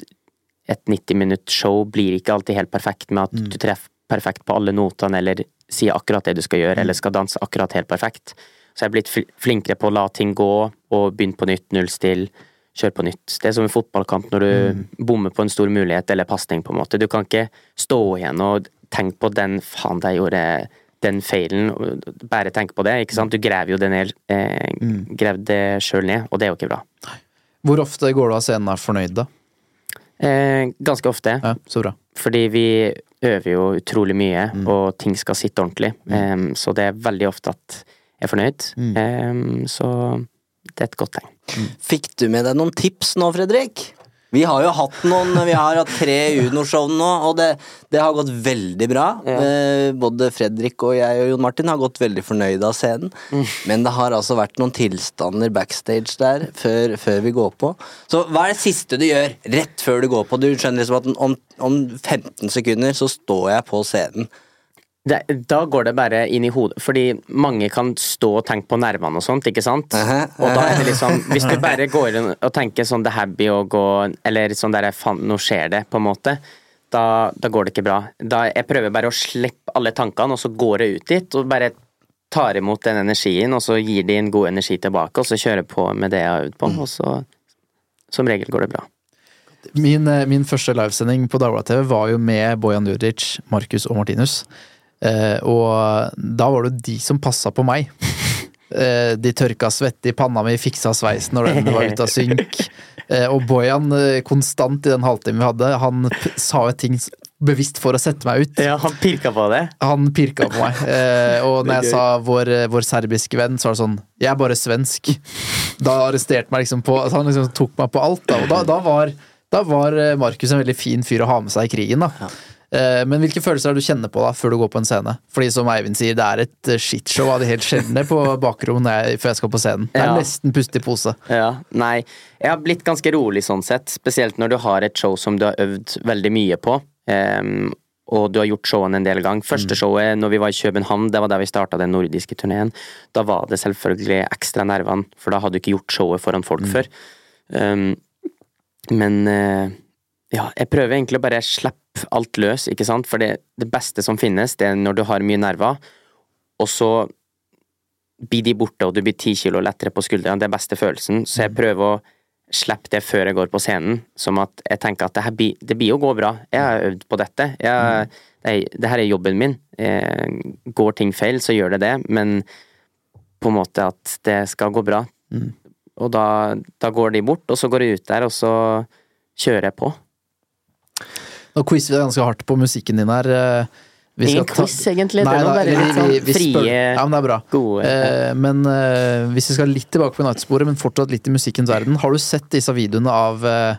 et 90 minutt show blir ikke alltid helt perfekt med at du treffer perfekt på alle notene, eller sier akkurat det du skal gjøre, eller skal danse akkurat helt perfekt. Så jeg er blitt flinkere på å la ting gå, og begynne på nytt, null kjøre på nytt. Det er som en fotballkamp når du bommer på en stor mulighet eller pasning, på en måte. Du kan ikke stå igjen og tenke på den faen, jeg gjorde den feilen, og bare tenke på det, ikke sant. Du graver jo det ned, eh, grev det sjøl ned, og det er jo ikke bra. Hvor ofte går du av scenen og er fornøyd, da? Eh, ganske ofte. Ja, så bra. Fordi vi øver jo utrolig mye, og ting skal sitte ordentlig. Em, så det er veldig ofte at jeg er fornøyd. Em, så det er et godt tegn. Fikk du med deg noen tips nå, Fredrik? Vi har jo hatt noen, vi har hatt tre Uno-show nå, og det, det har gått veldig bra. Eh, både Fredrik og jeg og Jon Martin har gått veldig fornøyde av scenen. Men det har altså vært noen tilstander backstage der før, før vi går på. Så hva er det siste du gjør rett før du går på? Du skjønner liksom at om, om 15 sekunder så står jeg på scenen. Det, da går det bare inn i hodet, fordi mange kan stå og tenke på nervene og sånt, ikke sant? Og da er det liksom, hvis du bare går inn og tenker sånn det er happy å gå, eller sånn der faen, nå skjer det, på en måte, da, da går det ikke bra. Da Jeg prøver bare å slippe alle tankene, og så går jeg ut dit og bare tar imot den energien, og så gir de en god energi tilbake, og så kjører jeg på med det jeg har øvd på, og så som regel går det bra. Min, eh, min første livesending på Dagbladet TV var jo med Bojan Juric, Markus og Martinus. Eh, og da var det de som passa på meg. Eh, de tørka svette i panna mi, fiksa sveisen når den var ute av synk. Eh, og Bojan, konstant i den halvtimen vi hadde, han sa jo ting bevisst for å sette meg ut. Ja, han pirka på det. Han pirka på meg. Eh, og når jeg sa vår, vår serbiske venn, så var det sånn Jeg er bare svensk. Da arresterte meg liksom på altså Han liksom tok meg på alt. Da. Og da, da var, da var Markus en veldig fin fyr å ha med seg i krigen. da Eh, Men hvilke følelser er det du kjenner på da før du går på en scene? Fordi som Eivind sier, det er et eh, shitshow av de helt sjeldne på bakrommet jeg- før jeg skal på scenen. Det er Ja. nesten puste i pose. Ja, nei. Jeg har blitt ganske rolig sånn sett, spesielt når du har et show som du har øvd veldig mye på. Um, og du har gjort showene en del gang. Første showet når vi var i København, det var der vi starta den nordiske turneen. Da var det selvfølgelig ekstra nervene, for da hadde du ikke gjort showet foran folk før. Um, men eh, ja, jeg prøver egentlig å bare slippe alt løs, ikke sant, for det, det beste som finnes, det er når du har mye nerver, og så blir de borte, og du blir ti kilo lettere på skuldrene. Det er beste følelsen. Så jeg prøver å slippe det før jeg går på scenen. Som at jeg tenker at det, her det blir å gå bra. Jeg har øvd på dette. Jeg, det, er- det her er jobben min. jeg, går ting feil, så gjør det det, men på en måte at det skal gå bra. Og da, da går de bort, og så går jeg ut der, og så kjører jeg på. Nå quizer vi deg ganske hardt på musikken din her. eh, vi Ingen ta- quiz, egentlig. Nei, det er bare litt sånn spør- frie, Ja, men det er bra. gode Eh, men eh, hvis vi skal litt tilbake på United-sporet, men fortsatt litt i musikkens verden. Har du sett disse videoene av eh,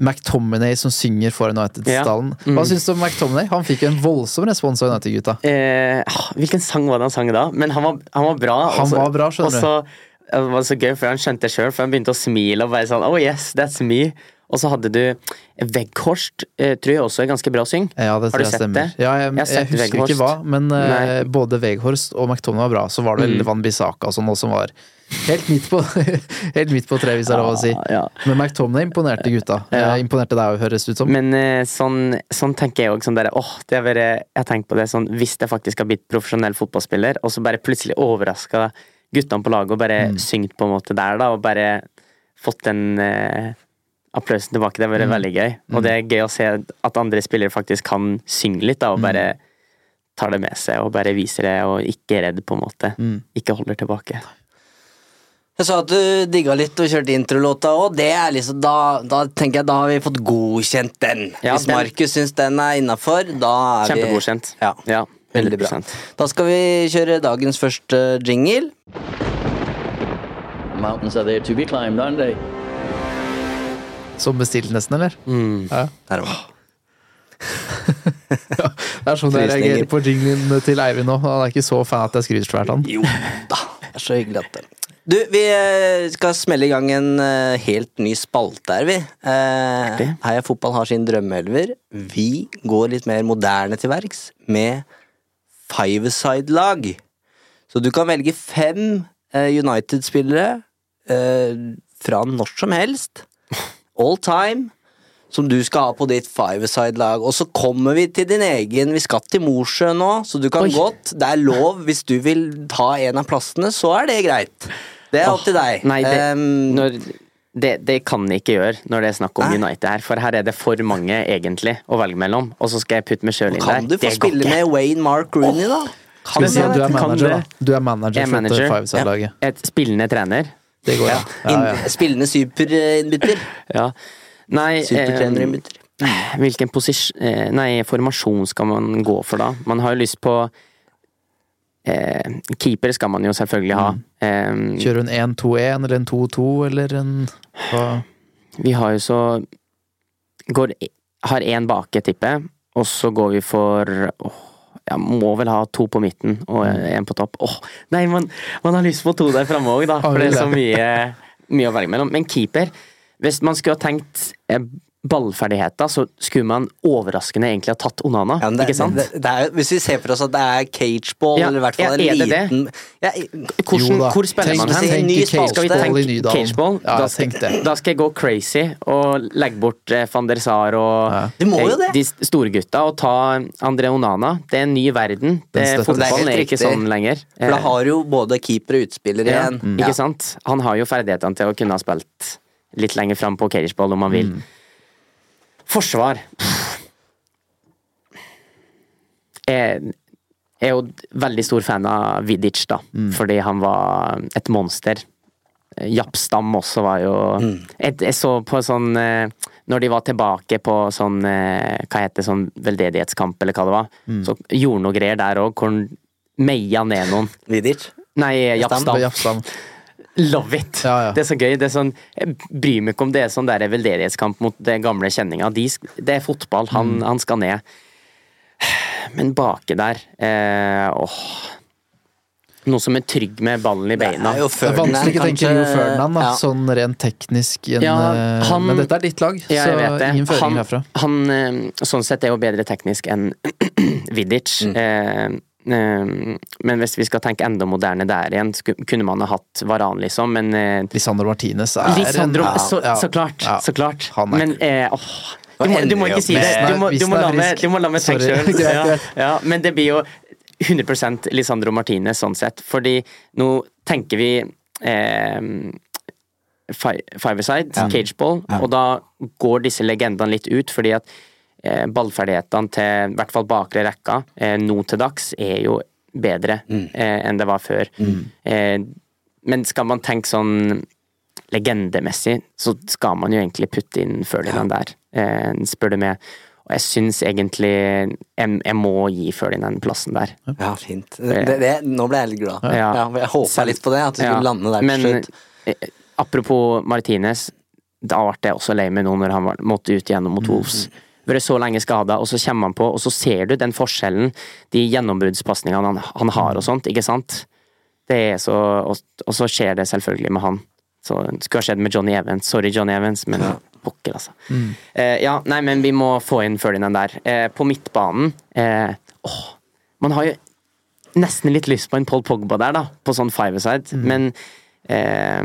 McTominay som synger for United-stallen? Ja. Mm. Hva syns du om McTominay? Han fikk jo en voldsom respons av United-gutta. Eh, ah, hvilken sang var det han sang da? Men han var, han var bra. Han også, var bra, skjønner og så, eh, det var så gøy, for han skjønte det sjøl, for han begynte å smile og bare sånn Oh yes, that's me. Og så hadde du Veghorst, eh, tror jeg også er ganske bra syng. Ja, det tror jeg stemmer. det? Ja, jeg, Jeg jeg, husker Veghorst. ikke hva, men uh, både Veghorst og McTominay var bra. Så var det Mm. Van Bissaka og sånn også som var helt midt på, helt midt på tre, hvis det er lov å si. Ja, ja. Men McTominay imponerte gutta. Ja. Eh, Imponerte deg òg, høres det ut som. Men uh, sånn, sånn tenker jeg òg. Sånn åh, det er bare, jeg tenkt på det sånn Hvis jeg faktisk har blitt profesjonell fotballspiller, og så bare plutselig overraska guttene på laget og bare Mm. syngt på en måte der, da, og bare fått den eh, applausen tilbake, det har Mm. vært veldig gøy. Og det er gøy å se at andre spillere faktisk kan synge litt, da, og Mm. bare tar det med seg og bare viser det, og ikke er redd, på en måte. Mm. Ikke holder tilbake. Jeg sa at du digga litt og kjørte introlåta òg. Det er liksom, da, da tenker jeg da har vi fått godkjent den. Ja, Hvis den- Markus syns den er innafor, da er vi Kjempegodkjent. Ja, Ja, veldig bra. 100%. Da skal vi kjøre dagens første jingle. Mountains are there to be climbed, aren't they? Som bestilt, nesten, eller? Mm. Ja. Der var ja, Det er sånn jeg reagerer på jinglen til Eivind nå. Han er ikke så fan at jeg skryter svært han. Jo da, det er så hyggelig at det Du, vi eh, skal smelle i gang en eh, helt ny spalte her, vi. Eh. Heia Fotball har sin drømmeelver. Vi går litt mer moderne til verks med five-side-lag. Så du kan velge fem eh, United-spillere eh, fra når som helst. All time. Som du skal ha på ditt five-side-lag. Og så kommer vi til din egen Vi skal til Mosjøen nå, så du kan Oi. godt Det er lov. Hvis du vil ta en av plassene, så er det greit. Det er opp til deg. Nei, det, um, når, det, det kan jeg ikke gjøre når det er snakk om Nei. United her, for her er det for mange egentlig å velge mellom, og så skal jeg putte meg sjøl inn der. kan du få spille med Wayne Mark Rooney, da? Kan, vi si du er manager, da? Du er manager er for manager. five-side-laget. Et spillende trener. Det går, ja. ja, ja. Spillende superinnbytter. Ja. Nei Supertrenerinnbytter. eh, Hvilken posisjon eh, Nei, formasjon skal man gå for da? Man har jo lyst på eh, Keeper skal man jo selvfølgelig ha. Eh, Kjører du en 1-2-1 eller en 2-2 eller en hva? Vi har jo så går, Har én bake, tipper jeg, og så går vi for åh, Jeg må vel ha to på midten og én på topp. Åh, nei, man, man har lyst på to der framme òg, da. For det er så mye, mye å velge mellom. Men keeper Hvis man skulle ha tenkt eh, ballferdigheter, så skulle man overraskende egentlig ha tatt Onana, Ja, det, ikke sant? Det, det er, hvis vi ser for oss at det er cageball, Ja, eller i hvert fall ja, en liten ja, Hvordan, Jo hvor spiller Tenk- man hen? Tenk, tenk spalte. Skal vi cageball i tenke cageball? Ja, da, skal, tenk det. da skal jeg gå crazy og legge bort eh, van der Sar og eh, de store gutta og ta André Onana. Det er en ny verden. Det, fotballen er er ikke sånn lenger. For da Eh, har jo både keeper og utspiller ja, igjen. Ikke sant? Han har jo ferdighetene til å kunne ha spilt litt lenger fram på cageball om han vil. Forsvar Jeg er jo veldig stor fan av Vidic, da. Fordi han var et monster. Jappstam også var jo jeg, jeg så på sånn eh, Når de var tilbake på sånn eh, Hva heter det, sånn veldedighetskamp, eller hva det var, så gjorde noe greier der òg, hvor han meia ned noen. Vidic. Nei, Jappstam. Jappstam. Love it! Ja, ja. Det er så gøy. Det er sånn, jeg bryr meg ikke om det er sånn der veldedighetskamp mot det gamle kjenninga. De, det er fotball. Han, Mm. han skal ned. Men baki der eh, åh. Noe som er trygg med ballen i beina. Det er jo Det er vanskelig ikke å tenke Jo Ferdinand, Ja. sånn rent teknisk. En, Ja, eh, han- men dette er ditt lag, Ja, så ingen føring han, herfra. Han eh, sånn sett er jo bedre teknisk enn Vidic. Mm. Eh, men hvis vi skal tenke enda moderne der igjen, kunne man ha hatt Varan, liksom, men eh, Lisandro Martinez er Lisandro, en, så, ja, så klart. ja. Så klart. Men eh, åh, du, må, du må ikke si det. Du må, du må, la, meg, du må la meg tenke sjøl. Ja, ja, men det blir jo 100 Lisandro Martinez sånn sett. Fordi nå tenker vi eh, Five-a-side, cageball, og da går disse legendene litt ut, fordi at ballferdighetene til i hvert fall bakre rekka eh, nå til dags er jo bedre eh, enn det var før. Eh, men skal man tenke sånn legendemessig, så skal man jo egentlig putte inn Ferdinand der, eh, spør du meg. Og jeg syns egentlig jeg, jeg må gi Ferdinand plassen der. Ja, fint. Det, det, nå ble jeg litt glad. Ja. Ja, jeg håpa litt på det, at du Ja, skulle lande der til slutt. eh, apropos Martinez, da ble jeg også lei meg nå når han var, måtte ut igjennom Mm, mot Wolves. Vært så lenge skada, og så kommer han på, og så ser du den forskjellen, de gjennombruddspasningene han, han har og sånt, ikke sant? Det er så, og, og så skjer det selvfølgelig med han. Så det skulle ha skjedd med Johnny Evans. Sorry, Johnny Evans, men pokker, altså. Eh, ja, nei, men vi må få inn Ferdinand der. Eh, på midtbanen eh, åh, Man har jo nesten litt lyst på en Paul Pogba der, da, på sånn five-a-side, men eh,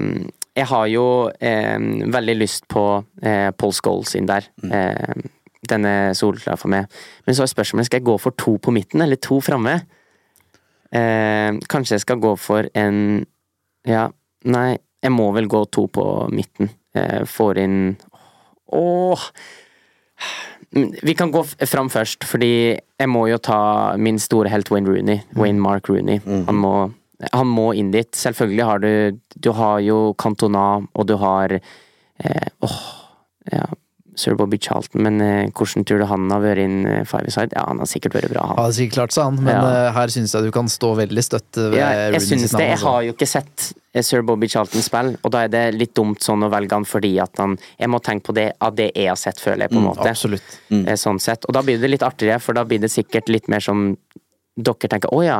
jeg har jo eh, veldig lyst på eh, Paul Scholes inn der. Eh, den er solklar for meg. Men så er spørsmålet skal jeg gå for to på midten, eller to framme? Eh, kanskje jeg skal gå for en Ja, nei, jeg må vel gå to på midten. Eh, får inn Åh! Vi kan gå fram først, fordi jeg må jo ta min store helt Wayne Rooney. Wayne Mark Rooney. Han, må, han må inn dit. Selvfølgelig har du Du har jo Cantona, og du har eh, Åh, Sir Bobby Charlton, men eh, hvordan tror du han har vært inn eh, five-a-side? Ja, han har sikkert vært bra, han. Har sikkert klart seg, han, men Ja. eh, her syns jeg du kan stå veldig støtt ved Ja, jeg Rooney syns sitt det. Jeg altså. har jo ikke sett eh, Sir Bobby Charlton spille, og da er det litt dumt sånn å velge han fordi at han Jeg må tenke på det av det jeg har sett, føler jeg, på en måte. Absolutt. Mm. Sånn sett. Og da blir det litt artigere, for da blir det sikkert litt mer som dere tenker Å ja,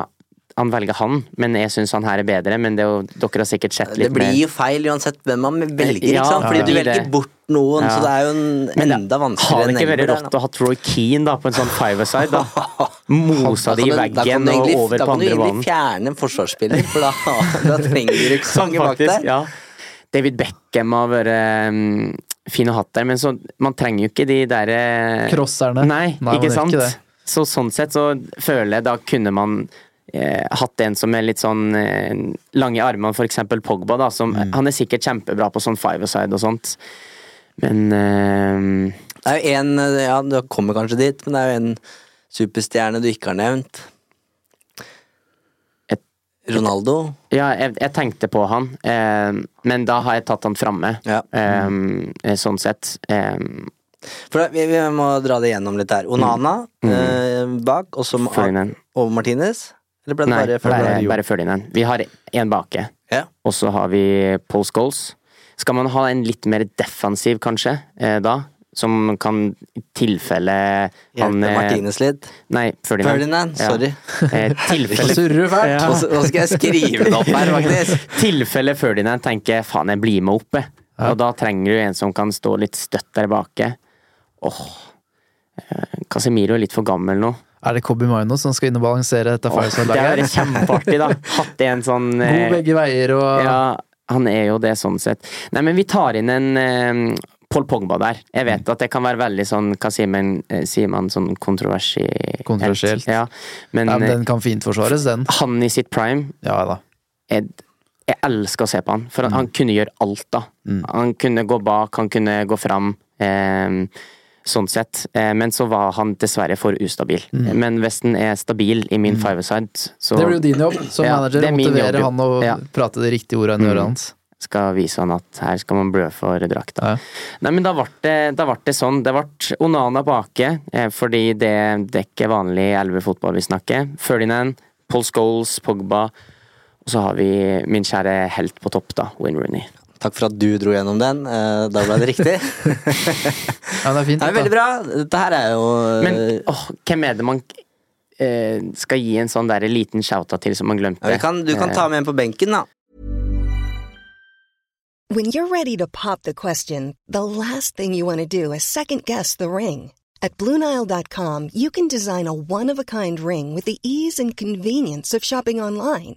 han velger han, men jeg syns han her er bedre. Men det er jo, dere har sikkert sett litt Det blir mer jo feil uansett hvem man velger, Ja, ikke sant? Fordi ja, du velger det. bort noen, Ja. så det er jo en enda vanskeligere har det ikke vært rått å ha Troy Keane da, på en sånn five-a-side? da? Mosa de i veggen og over Da kan du egentlig fjerne en forsvarsspiller, for da, da trenger du ikke så mange bak Faktisk, der. ja. David Beckham har vært um, fin å ha der, men så, man trenger jo ikke de derre Crosserne. Nei, Nei, ikke sant? ikke. Så sånn sett så føler jeg da kunne man eh, hatt en som er litt sånn eh, lang i armene, for eksempel Pogba, da. Som, Mm. Han er sikkert kjempebra på sånn five-a-side og sånt, men eh, Det er jo en, ja, du kommer kanskje dit, men det er jo en superstjerne du ikke har nevnt. Et- Ronaldo. Ja, jeg, jeg tenkte på han, eh, men da har jeg tatt han framme. Ja. Eh, sånn sett. Eh, For da, vi, vi må dra det gjennom litt her. Onana eh, bak, og og Martinez. Eller ble det Nei, bare bare, Ferdinand? bare Ferdinand. Vi har én bake, Ja. og så har vi Paul Scholes. Skal man ha en litt mer defensiv, kanskje, eh, da? Som kan i tilfelle han Hjelpe eh, Martinez litt. Nei, Ferdinand. Ferdinand, Ja. sorry. Eh, tilfelle, surrer fælt! Ja. Nå skal jeg skrive det opp her, faktisk. tilfelle Ferdinand tenker faen, jeg blir med opp, jeg. Og da trenger du en som kan stå litt støtt der bake. Åh eh, Casemiro er litt for gammel nå. Er det Kobi Maino som skal inn og balansere dette Åh, det Fireside-laget? vært kjempeartig, da. Hatt en sånn eh, God begge veier og Ja, han er jo det sånn sett. Nei, men vi tar inn en eh, Paul Pogba der. Jeg vet at det kan være veldig sånn, hva sier man, eh, sier man sånn kontroversielt? Kontroversielt. Ja, men, ja, men eh, den kan fint forsvares, den. han i sitt prime Ja da. jeg, jeg elsker å se på han, for han, han kunne gjøre alt, da. Mm. Han kunne gå bak, han kunne gå fram. Eh, sånn sett. Eh, men så var han dessverre for ustabil. Men Westen er stabil i min Mm. Det blir jo din jobb som Ja, manager det å er motivere jobb, han og Ja. prate de riktige ordene i Mm. øret hans. skal vise han at her skal man blø for drakta. Ja. Nei, men da ble det, da ble det sånn. Det ble Onana bake, eh, fordi det, det er ikke vanlig elvefotball vi snakker. Ferdinand, Paul Scholes, Pogba. Og så har vi min kjære helt på topp, da, Wayne Rooney. Takk for at du dro gjennom den. Eh, Da ble det riktig. Ja, det er fint. Det er veldig bra. Dette her er jo Men åh, hvem er det man eh, skal gi en sånn der liten shout-out til som man glemte? ja, kan, Du kan ta med en på benken, da. When you're ready to pop the question, the last thing you want to do is second guess the ring. At Bluenile.com, you can design a one of a kind ring with the ease and convenience of shopping online.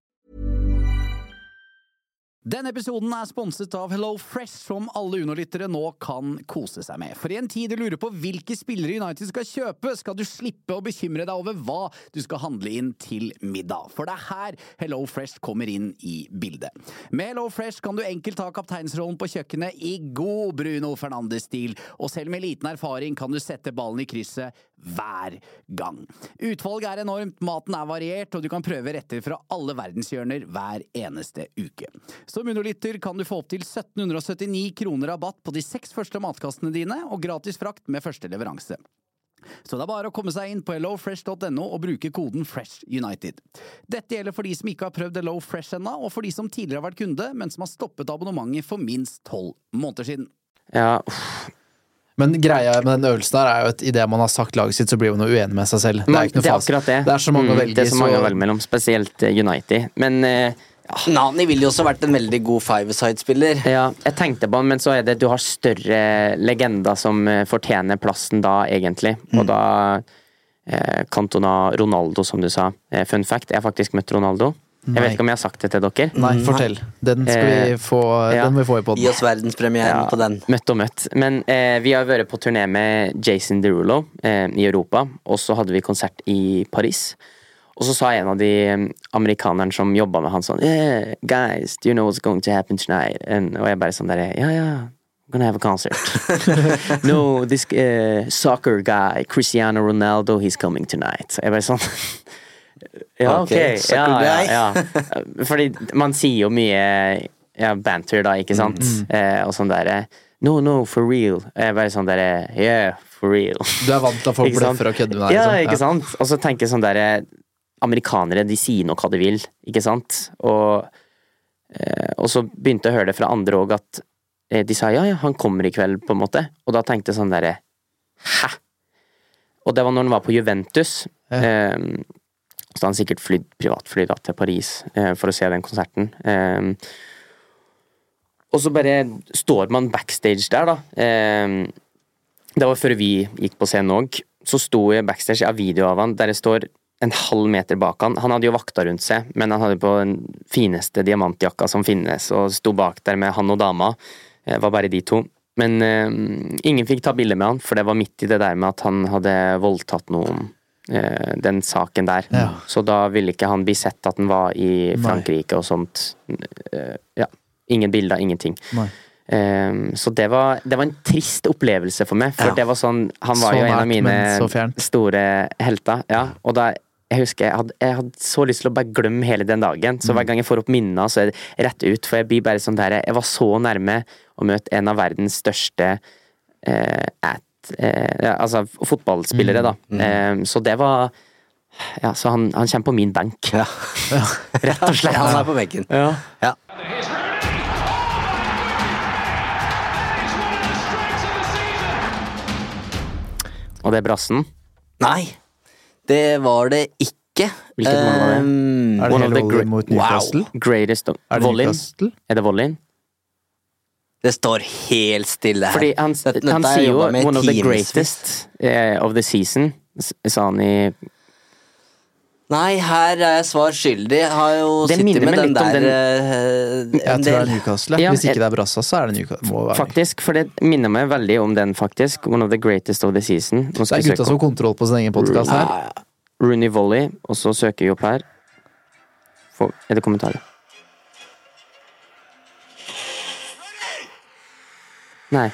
Denne episoden er sponset av Hello Fresh, som alle Uno-lyttere nå kan kose seg med. For i en tid du lurer på hvilke spillere United skal kjøpe, skal du slippe å bekymre deg over hva du skal handle inn til middag. For det er her Hello Fresh kommer inn i bildet. Med Hello Fresh kan du enkelt ta kapteinsrollen på kjøkkenet i god Bruno Fernandes-stil, og selv med liten erfaring kan du sette ballen i krysset hver gang. Utvalget er enormt, maten er variert, og du kan prøve retter fra alle verdenshjørner hver eneste uke. Som underlytter kan du få opptil 1779 kroner rabatt på de seks første matkassene dine, og gratis frakt med første leveranse. Så det er bare å komme seg inn på hellofresh.no og bruke koden FreshUnited. Dette gjelder for de som ikke har prøvd Hello Fresh ennå, og for de som tidligere har vært kunde, men som har stoppet abonnementet for minst tolv måneder siden. Ja, uff. Men greia med den øvelsen her er jo at idet man har sagt laget sitt, så blir man jo uenig med seg selv. Det er ikke noe det er akkurat det. Det er så mange å Mm, velge Det er så mange så- å velge mellom, spesielt eh, United. Men eh, Nani ville jo også vært en veldig god five-side-spiller. ja, jeg tenkte på han, men så er det du har større legender som eh, fortjener plassen da, egentlig. Mm. Og da eh, Cantona Ronaldo, som du sa. Eh, fun fact, jeg har faktisk møtt Ronaldo. Jeg vet ikke om jeg har sagt det til dere. Nei, fortell. Den skal vi Eh, få, ja. den vil vi få i poden. Gi oss verdenspremieren på den. Møtt og møtt. Men eh, vi har vært på turné med Jason Derulo eh, i Europa, og så hadde vi konsert i Paris. Og så sa en av de eh, amerikanerne som jobba med han sånn yeah, Guys, do you know what's going to happen tonight? And, og jeg bare sånn derre Ja, ja. I'm gonna have a concert. no, this uh, soccer guy, Cristiano Ronaldo, he's coming tonight. Så jeg bare sånn Ja, Ok, okay. Ja, ja, ja. Fordi man sier jo mye ja, banter, da, ikke sant? Eh, og sånn derre No, no, for real. Jeg bare sånn derre Yeah, for real. Du er vant til at folk bløffer og kødder med deg? Ja, liksom. ikke sant? Og så tenker jeg sånn derre Amerikanere, de sier nok hva de vil, ikke sant? Og, eh, og så begynte jeg å høre det fra andre òg, at eh, de sa ja, ja, han kommer i kveld, på en måte. Og da tenkte jeg sånn derre Hæ? Og det var når han var på Juventus. Eh, så han sikkert flydd privatfly da, til Paris eh, for å se den konserten. Eh, og så bare står man backstage der, da. Eh, det var før vi gikk på scenen òg. Så sto jeg backstage, av video av han, der jeg står en halv meter bak han. Han hadde jo vakta rundt seg, men han hadde på den fineste diamantjakka som finnes, og sto bak der med han og dama. Det var bare de to. Men eh, ingen fikk ta bilde med han, for det var midt i det der med at han hadde voldtatt noen. Eh, den saken der. Ja. Så da ville ikke han bli sett at han var i Frankrike og sånt. Eh, ja. Ingen bilder, ingenting. Nei. Um, så det var, det var en trist opplevelse for meg, for Ja. det var sånn Han var Så jo en nært, av mine store helter. Ja, og da jeg husker jeg hadde, jeg hadde så lyst til å bare glemme hele den dagen. Så Mm. hver gang jeg får opp minner, så er det rett ut. For jeg blir bare sånn der Jeg var så nærme å møte en av verdens største eh, at, eh, altså fotballspillere, da. Mm. Eh, så det var Ja, så han, han kommer på min benk. Ja. Rett og slett. Han er på benken. Ja. Ja. Og det er brassen. Nei, det var det ikke. Hvilket mål var det? Um, Er det hele the volley mot Newcastle? Greatest of Er det Volleyen. Newcastle? Er det volleyen? Det står helt stille her. Fordi han, Dette- han sier jo 'one of the greatest eh, of the season', sa han i Nei, her er jeg svar skyldig. Jeg har jo Det sittet med den der den- eh, Jeg tror det er. Newcastle. Ja, Hvis ikke det er Brassa, så er det Newcastle. Må være. Faktisk, for det minner meg veldig om den, faktisk. 'One of the greatest of the season'. Det er gutta som har kontroll på sin egen podkast her. Rooney Volley, og så søker vi opp her. For, er det kommentarer? Nei.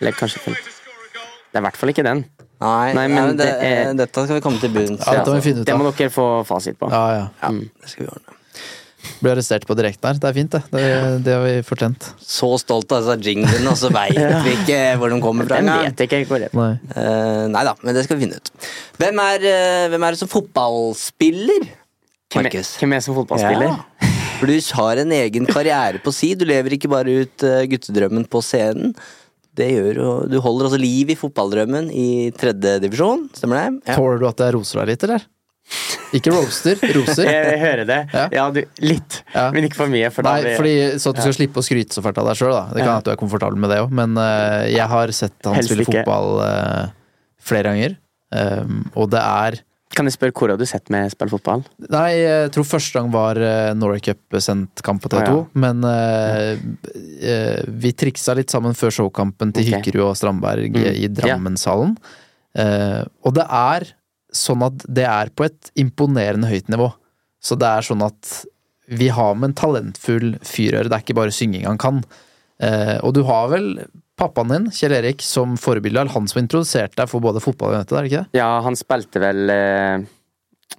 Eller kanskje fem. Det er i hvert fall ikke den. Nei, Nei, men nei, det, det er- dette skal vi komme til bunns Ja, i, dette må vi altså. finne ut Det må dere få fasit på. Ja, ja. Ja, det skal vi ordne. Blir arrestert på direkten her. Det er fint, det. Det, det har vi fortjent. Så stolt av disse jinglene, og så veit vi ikke hvor de kommer fra Den vet ikke hvor det er. Nei. Uh, nei da, men det skal vi finne ut. Hvem er, eh, hvem er det som fotballspiller? Hvem er, Markus? hvem er som fotballspiller? Ja. Du har en egen karriere på si. Du lever ikke bare ut eh, guttedrømmen på scenen. Det gjør jo Du holder altså liv i fotballdrømmen i tredje divisjon, stemmer det? Ja. Tåler du at jeg roser deg litt, eller? Ikke roaster, roser. Jeg hører det. Ja. Ja, du, litt. Ja. Men ikke for mye. For da Nei, fordi Så at du skal slippe å skryte så fælt av deg sjøl, da. Det kan Ja. at du er komfortabel med det òg, men uh, jeg har sett han Helst spille ikke. fotball uh, flere ganger. Um, og det er Kan jeg spørre hvor har du sett meg spille fotball? Nei, jeg tror første gang var uh, Norway Cup-sendt kamp på TV2. Ah, ja. Men uh, eh, vi triksa litt sammen før showkampen til okay. Hykkerud og Strandberg Mm. i Drammenshallen. Uh, og det er sånn at det er på et imponerende høyt nivå. Så det er sånn at vi har med en talentfull fyr å gjøre, det er ikke bare synging han kan. Eh, og du har vel pappaen din, Kjell Erik, som forbilde. Han som introduserte deg for både fotball og nettet, er det ikke det? Ja, han spilte vel eh,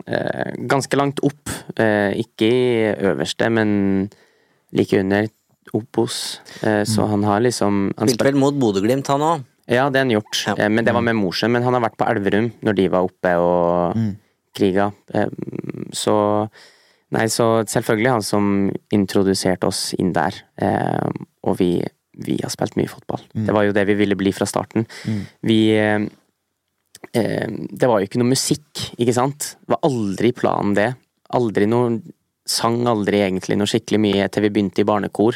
eh, ganske langt opp. Eh, ikke i øverste, men like under Opos. Eh, så han har liksom han Spilte vel mot Bodø-Glimt, han òg. Ja, det har han gjort. Ja. Eh, men det var med Mosjøen. Men han har vært på Elverum når de var oppe og Mm. kriga. Eh, så Nei, så selvfølgelig han som introduserte oss inn der. Eh, og vi, vi har spilt mye fotball. Det var jo det vi ville bli fra starten. Vi eh, eh, Det var jo ikke noe musikk, ikke sant? Det var aldri planen, det. Aldri noe Sang aldri egentlig noe skikkelig mye til vi begynte i barnekor.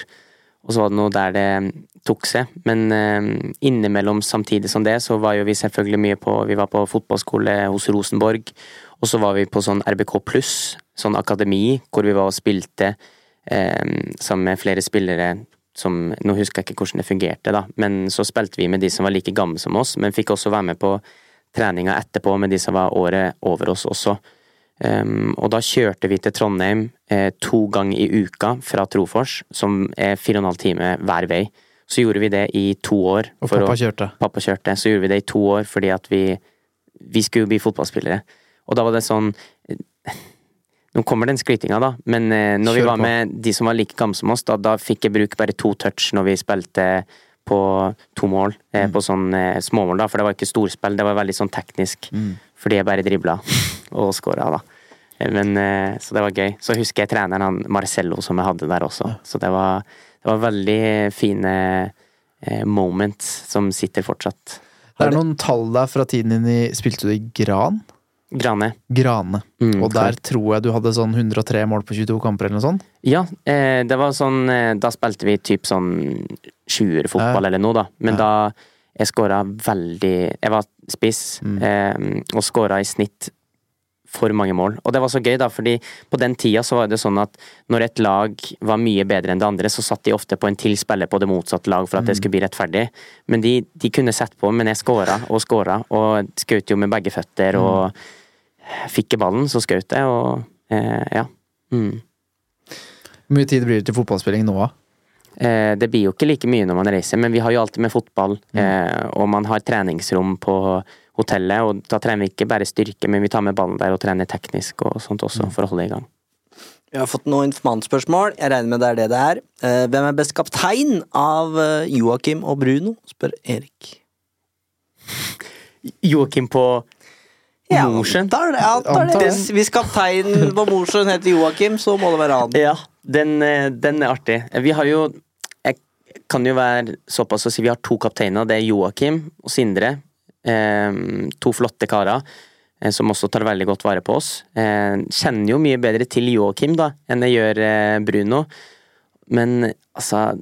Og så var det noe der det tok seg. Men eh, innimellom, samtidig som det, så var jo vi selvfølgelig mye på Vi var på fotballskole hos Rosenborg, og så var vi på sånn RBK pluss, sånn akademi, hvor vi var og spilte eh, sammen med flere spillere som Nå husker jeg ikke hvordan det fungerte, da, men så spilte vi med de som var like gamle som oss, men fikk også være med på treninga etterpå med de som var året over oss også. Um, og da kjørte vi til Trondheim eh, to ganger i uka fra Trofors, som er fire og en halv time hver vei. Så gjorde vi det i to år. Og pappa å, kjørte. pappa kjørte. Så gjorde vi det i to år fordi at vi Vi skulle bli fotballspillere. Og da var det sånn Nå kommer den skrytinga, da, men eh, når vi var med de som var like gamle som oss, da, da fikk jeg bruke bare to touch når vi spilte på to mål. Eh, Mm. På sånn eh, småmål, da, for det var ikke storspill, det var veldig sånn teknisk. Mm. Fordi jeg bare dribla og skåra, da. Men, så det var gøy. Så husker jeg treneren han Marcello som jeg hadde der også. Så det var, det var veldig fine moments som sitter fortsatt. Det er noen tall der fra tiden din i Spilte du i Gran? Grane. Grane. Mm, og der tror jeg du hadde sånn 103 mål på 22 kamper eller noe sånt? Ja, eh, det var sånn eh, Da spilte vi typ sånn sjuerfotball Ja. eller noe, da. Men Ja. da Jeg skåra veldig Jeg var spiss, Mm. eh, og skåra i snitt for mange mål. Og det var så gøy, da, fordi på den tida så var det sånn at når et lag var mye bedre enn det andre, så satt de ofte på en til spiller på det motsatte lag for at Mm. det skulle bli rettferdig. Men de, de kunne sett på, men jeg skåra og skåra, og skjøt jo med begge føtter, Mm. Fikk jeg ballen, så skjøt jeg, og eh, ja. Mm. Hvor mye tid blir det til fotballspilling nå, da? Eh, det blir jo ikke like mye når man reiser, men vi har jo alltid med fotball, eh, og man har treningsrom på hotellet, og da trener vi ikke bare styrke, men vi tar med ballen der og trener teknisk og sånt også, for å holde i gang. Vi har fått noen informantspørsmål. Jeg regner med det er det det er. Eh, Hvem er best kaptein av eh, Joakim og Bruno? spør Erik. Joakim på Mosjøen? jeg Antar. Hvis, hvis kapteinen på Mosjøen heter Joakim, så må det være han. Ja, den, eh, den er artig. Vi har jo Jeg kan jo være såpass å si vi har to kapteiner. Det er Joakim og Sindre. Eh, to flotte karer eh, som også tar veldig godt vare på oss. Eh, kjenner jo mye bedre til Joakim da enn jeg gjør eh, Bruno, men altså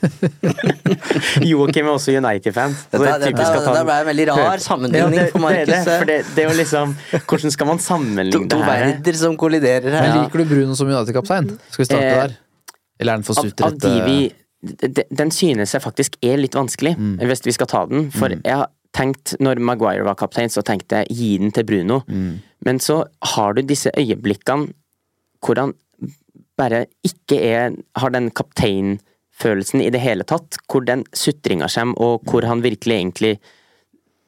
Joakim er også United-fan. Det, det, det er ble en veldig rar sammenligning Ja, det- for det det, Markus. det, det er jo liksom Hvordan skal man sammenligne to det her? verder som kolliderer her. Men liker du Bruno som United-kaptein? Skal vi starte Eh, der? Eller er den for de sutrete? de- Den synes jeg faktisk er litt vanskelig, Mm. hvis vi skal ta den. For jeg har tenkt, når Maguire var kaptein, så tenkte jeg gi den til Bruno. Mm. Men så har du disse øyeblikkene hvor han bare ikke er Har den kapteinfølelsen i det hele tatt. Hvor den sutringa kommer, og hvor han virkelig egentlig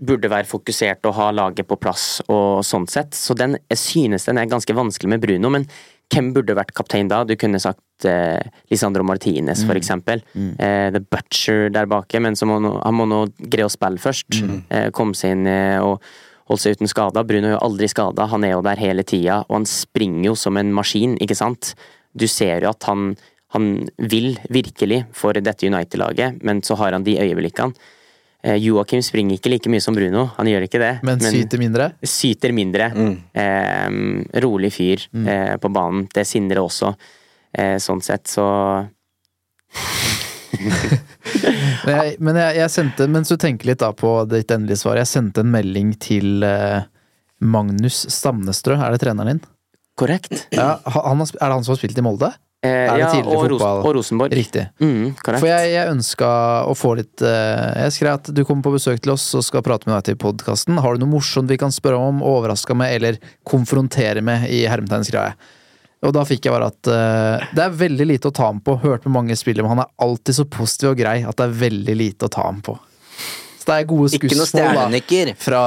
burde være fokusert og ha laget på plass og sånn sett. Så den, jeg synes den er ganske vanskelig med Bruno, men hvem burde vært kaptein da? Du kunne sagt eh, Lisandro Martinez, for eksempel. Eh, The Butcher der bake, men må nå, han må nå greie å spille først. Eh, komme seg inn eh, og holde seg uten skader. Bruno er jo aldri skada, han er jo der hele tida, og han springer jo som en maskin, ikke sant? Du ser jo at han, han vil virkelig for dette United-laget, men så har han de øyeblikkene. Eh, Joakim springer ikke like mye som Bruno, han gjør ikke det. Men syter mindre? syter mindre. Eh, rolig fyr eh, på banen. Det Sindre også, eh, sånn sett, så Men, jeg, men jeg, jeg sendte, mens du tenker litt da på ditt endelige svar, jeg sendte en melding til eh, Magnus Stamnestrø, er det treneren din? Korrekt. Ja, han, har er det han som har spilt i Molde? Eh, ja, og, Ros fotball? og Rosenborg. Riktig. Mm. For jeg, jeg ønska å få litt eh, Jeg skrev at du kommer på besøk til oss og skal prate med deg til podkasten. Har du noe morsomt vi kan spørre om, overraska med eller konfrontere med i hermetegn, skrev jeg. Og da fikk jeg bare at eh, det er veldig lite å ta ham på. Hørt med mange spillere, men han er alltid så positiv og grei at det er veldig lite å ta ham på. Så det er gode skussmål, da. Fra,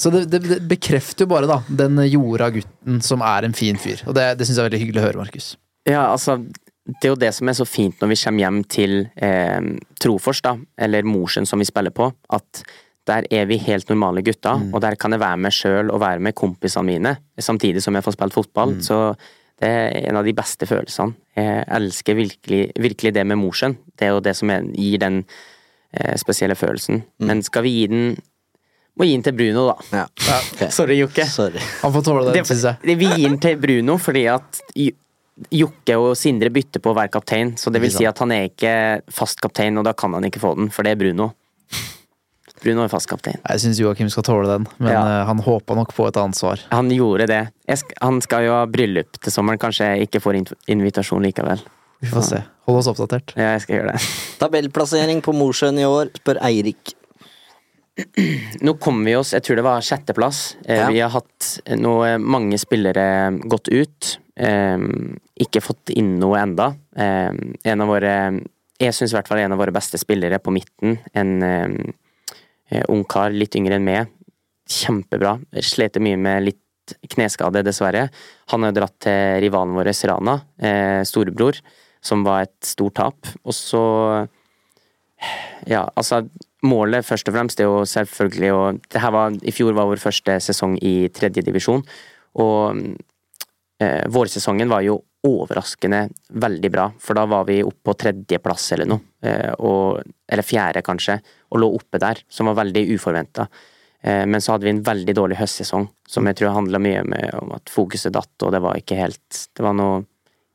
så det, det, det bekrefter jo bare da den jorda gutten som er en fin fyr. Og det, det syns jeg er veldig hyggelig å høre, Markus. Ja, altså det er jo det som er så fint når vi kommer hjem til eh, Trofors, da, eller Mosjøen som vi spiller på, at der er vi helt normale gutter, og der kan jeg være med sjøl og være med kompisene mine, samtidig som jeg får spilt fotball. Så det er en av de beste følelsene. Jeg elsker virkelig, virkelig det med Mosjøen. Det er jo det som gir den eh, spesielle følelsen. Men skal vi gi den Må gi den til Bruno, da. Ja. Sorry, Jokke. Sorry. Han får tåle det, Det, syns jeg. vi gir den til Bruno fordi at Jokke og Sindre bytter på å være kaptein, så det vil si at han er ikke fast kaptein, og da kan han ikke få den, for det er Bruno. Bruno er fast kaptein. Jeg syns Joakim skal tåle den, men Ja. eh, han håpa nok på et annet svar. Han gjorde det. Jeg sk han skal jo ha bryllup til sommeren, kanskje jeg ikke får invitasjon likevel. Vi får se. Hold oss oppdatert. Ja, jeg skal gjøre det. Tabellplassering på Mosjøen i år, spør Eirik. Nå kom vi oss, jeg tror det var sjetteplass. Eh, Ja. Vi har hatt eh, mange spillere gått ut. Eh, ikke fått inn noe enda. Eh, en av våre Jeg syns i hvert fall en av våre beste spillere på midten. En eh, eh, ung kar, litt yngre enn meg. Kjempebra. sleter mye med litt kneskade, dessverre. Han har jo dratt til rivalen vår, Rana, eh, storebror, som var et stort tap. Og så ja, altså Målet først og fremst er jo selvfølgelig å I fjor var vår første sesong i tredjedivisjon. og eh, vårsesongen var jo overraskende veldig bra, for da var vi oppe på tredjeplass eller noe, eh, og, eller fjerde kanskje, og lå oppe der, som var veldig uforventa. Eh, men så hadde vi en veldig dårlig høstsesong, som jeg tror handla mye med, om at fokuset datt, og det var ikke helt Det var noe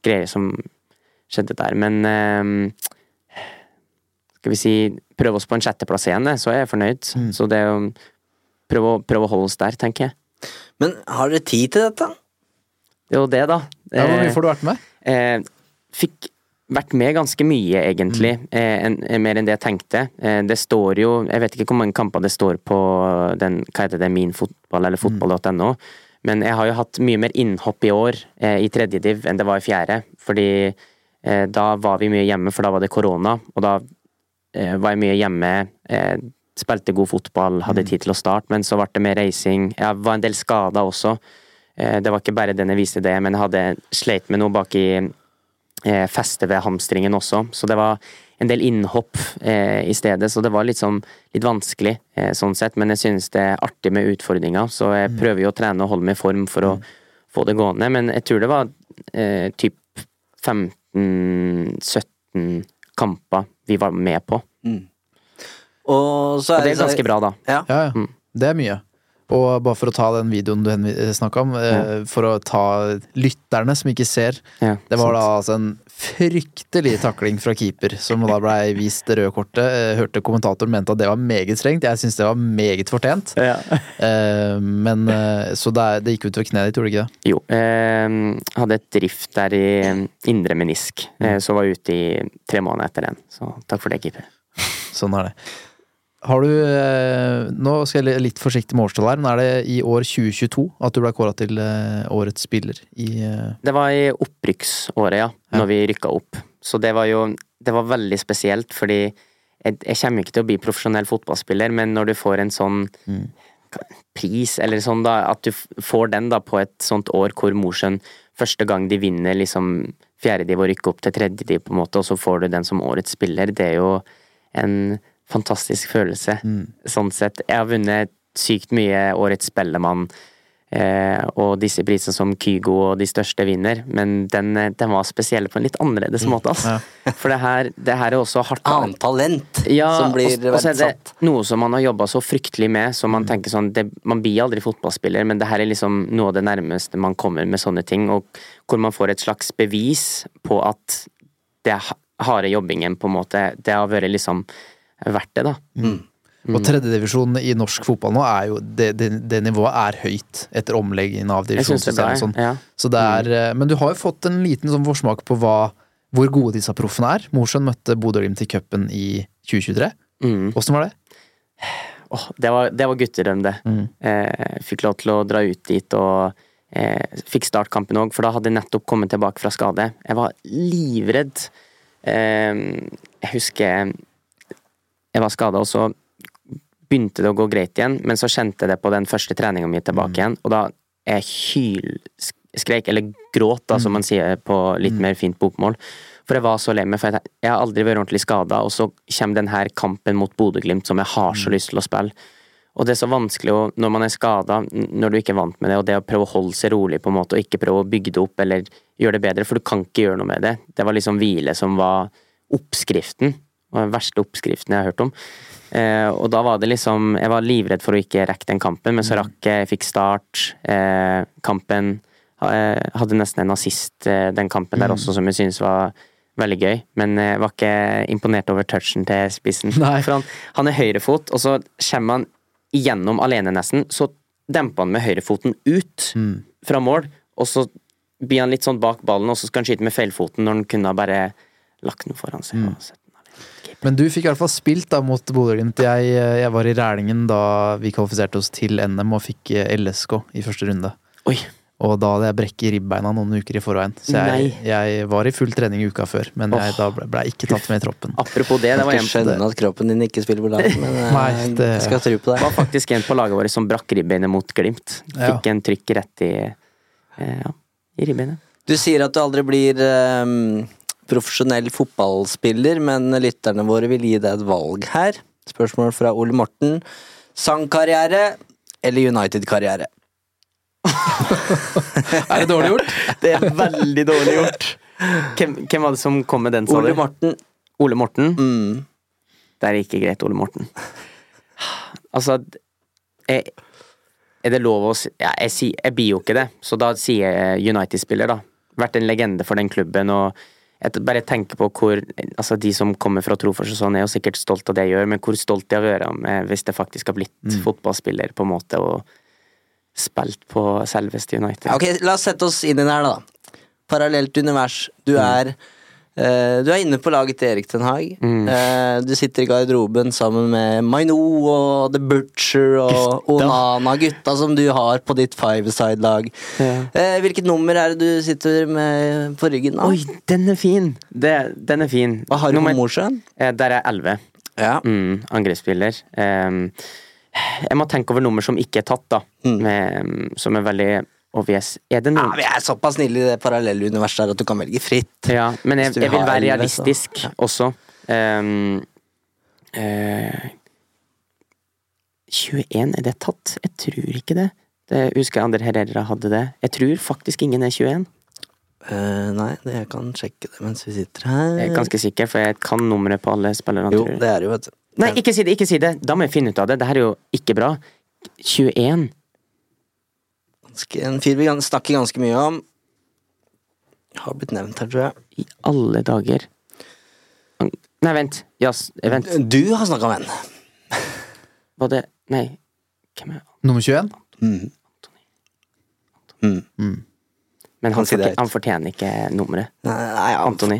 greier som skjedde der, men eh, skal vi si, prøve oss på en sjetteplass igjen, eh, så er jeg fornøyd. Så det er jo prøve, å- prøve å holde oss der, tenker jeg. Men har dere tid til dette? Jo det, da. Ja, Hvor mye Eh, får du vært med? eh, fikk vært med ganske mye, egentlig. Eh, en, en, mer enn det jeg tenkte. Eh, det står jo Jeg vet ikke hvor mange kamper det står på den, hva heter det, min fotball eller fotball.no. Men jeg har jo hatt mye mer innhopp i år eh, i tredje div enn det var i fjerde. Fordi Eh, da var vi mye hjemme, for da var det korona, og da eh, var jeg mye hjemme. Eh, spilte god fotball, hadde tid til å starte, men så ble det mer reising. Jeg var en del skada også. Eh, det var ikke bare den jeg viste det, men jeg hadde sleit med noe bak i eh, festet ved hamstringen også, så det var en del innhopp eh, i stedet, så det var litt, sånn, litt vanskelig eh, sånn sett, men jeg synes det er artig med utfordringer, så jeg prøver jo å trene og holde meg i form for å få det gående, men jeg tror det var eh, typ 15-17 kamper vi var med på. Og så Og er det er ganske bra, da. Ja. Ja, ja. Mm. Det er mye. Og bare for å ta den videoen du snakka om, ja. for å ta lytterne som ikke ser. Ja, Det var sant. da altså en fryktelig takling fra keeper, som da blei vist det røde kortet. Eh, Hørte kommentatoren mente at det var meget strengt. Jeg syns det var meget fortjent. Ja. Eh, Men eh, Så det, det gikk utover kneet ditt, gjorde det ikke det? Jo, eh, hadde et drift der i eh, indre menisk, eh, så var jeg ute i tre måneder etter den. Så takk for det, keeper. Sånn er det. Har du eh, Nå skal jeg litt forsiktig med årstall her, men er det i år 2022 at du ble kåra til eh, årets spiller i eh, Det var i opprykksåret, ja, Ja. når vi rykka opp. Så det var jo Det var veldig spesielt, fordi jeg, jeg kommer ikke til å bli profesjonell fotballspiller, men når du får en sånn pris, eller sånn da, at du får den da på et sånt år hvor Mosjøen første gang de vinner liksom fjerdediv og rykker opp til tredjediv, på en måte, og så får du den som årets spiller, det er jo en fantastisk følelse. Sånn sett. Jeg har vunnet sykt mye Årets Spellemann, eh, og disse prisene som Kygo og de største vinner, men den, eh, den var spesiell på en litt annerledes måte, ass. For det her, det her er også hardt Annet talent. ja, som blir og, og så er det noe som man har jobba så fryktelig med, så man tenker sånn det, Man blir aldri fotballspiller, men det her er liksom noe av det nærmeste man kommer med sånne ting, og hvor man får et slags bevis på at det er harde jobbingen, på en måte, det har vært liksom verdt det, da. Og tredjedivisjon i norsk fotball nå er jo det, det, det nivået er høyt etter omleggingen av divisjonssystemet sånn. ja. Så det er, eh, men du har jo fått en liten sånn forsmak på hva, hvor gode disse proffene er. Mosjøen møtte Bodø-Glimt i cupen i 2023. Mm. Var det? Åh, det var, det var gutterøm, det. Mm. Eh, fikk lov til å dra ut dit og eh, fikk startkampen òg, for da hadde jeg nettopp kommet tilbake fra skade. Jeg var livredd. Eh, jeg husker jeg var skada, og så begynte det å gå greit igjen, men så kjente jeg det på den første treninga mi tilbake igjen, og da jeg hylskrek, eller gråt, da, som man sier på litt mer fint bokmål. For jeg var så lei meg, for jeg, jeg har aldri vært ordentlig skada, og så kommer den her kampen mot Bodø-Glimt som jeg har så lyst til å spille. Og det er så vanskelig å, når man er skada, når du ikke er vant med det, og det å prøve å holde seg rolig på en måte, og ikke prøve å bygge det opp eller gjøre det bedre, for du kan ikke gjøre noe med det. Det var liksom hvile som var oppskriften. Det var den verste oppskriften jeg har hørt om. Eh, og da var det liksom Jeg var livredd for å ikke rekke den kampen, men så rakk jeg, jeg fikk start. Eh, kampen eh, Hadde nesten en assist eh, den kampen der også, som jeg synes var veldig gøy. Men jeg var ikke imponert over touchen til spissen. For han, han er høyrefot, og så kommer han igjennom alene nesten, så demper han med høyrefoten ut fra mål, og så blir han litt sånn bak ballen, og så skal han skyte med feilfoten når han kunne ha bare lagt den foran seg. alene. Men du fikk i hvert fall spilt da mot Bodø-Glimt. Jeg, jeg var i Rælingen da vi kvalifiserte oss til NM og fikk eh, LSK i første runde. Oi, Og da hadde jeg brekk i ribbeina noen uker i forveien. Så jeg, jeg var i full trening uka før, men jeg, da ble, ble jeg ikke tatt med i troppen. apropos det, det var en skjønner at kroppen din ikke spiller på lag, men eh, Nei, det- jeg skal tro på Det deg. var faktisk en på laget vårt som brakk ribbeinet mot Glimt. Ja. Fikk en trykk rett i eh, ja, i ribbeinet. Du sier at du aldri blir eh, profesjonell fotballspiller, men lytterne våre vil gi deg et valg her. Spørsmål fra Ole Morten. Sangkarriere eller United-karriere? Er det dårlig gjort? Det er veldig dårlig gjort. Hvem, hvem var det som kom med den, sa Ole? Morten. Ole Morten? Mm. Det er ikke greit, Ole Morten. Altså jeg, Er det lov å si ja, jeg, sier- jeg blir jo ikke det, så da sier jeg United-spiller, da. Vært en legende for den klubben, og jeg bare tenker på hvor Altså, de som kommer fra Trofors og sånn, er jo sikkert stolt av det jeg gjør, men hvor stolt jeg har vært hvis det faktisk har blitt fotballspiller, på en måte, og spilt på selveste United. Ok, La oss sette oss inn i den her, da. Parallelt univers. Du er Eh, du er inne på laget til Erik Ten Hag. Mm. Eh, du sitter i garderoben sammen med Maino og The Butcher og Onana, gutta som du har på ditt five-side-lag. Ja. Eh, hvilket nummer er det du sitter med på ryggen? da? Oi, den er fin! Det, den er fin. Hva har du Nummer- på Mosjøen? Eh, Der er 11. Ja. Mm, angrepsspiller. Ehm, jeg må tenke over nummer som ikke er tatt, da. Mm. Med, som er veldig obvious. Er det Ja, vi er såpass snille i det parallelle universet her at du kan velge fritt. Ja, men jeg, jeg vil være 11, så- realistisk ja. også. Um, uh, 21, er det tatt? Jeg tror ikke det. det jeg andre Herrera hadde det. Jeg tror faktisk ingen er 21. Uh, nei, det, jeg kan sjekke det mens vi sitter her. Jeg er ganske sikker, for jeg kan nummeret på alle spillerne. Jo, det er jo, vet du. Nei, ikke si det! ikke si det Da må jeg finne ut av det. Det her er jo ikke bra. 21. Ganske, en fyr vi snakker ganske mye om. Har blitt nevnt her, tror jeg. I alle dager. Nei, vent. Ja, vent. Du har snakka om en. Var det Nei. Hvem er Nummer 21? Mm. Mm. Men han, fortjener, han fortjener ikke nummeret. Nei, nei. Antony.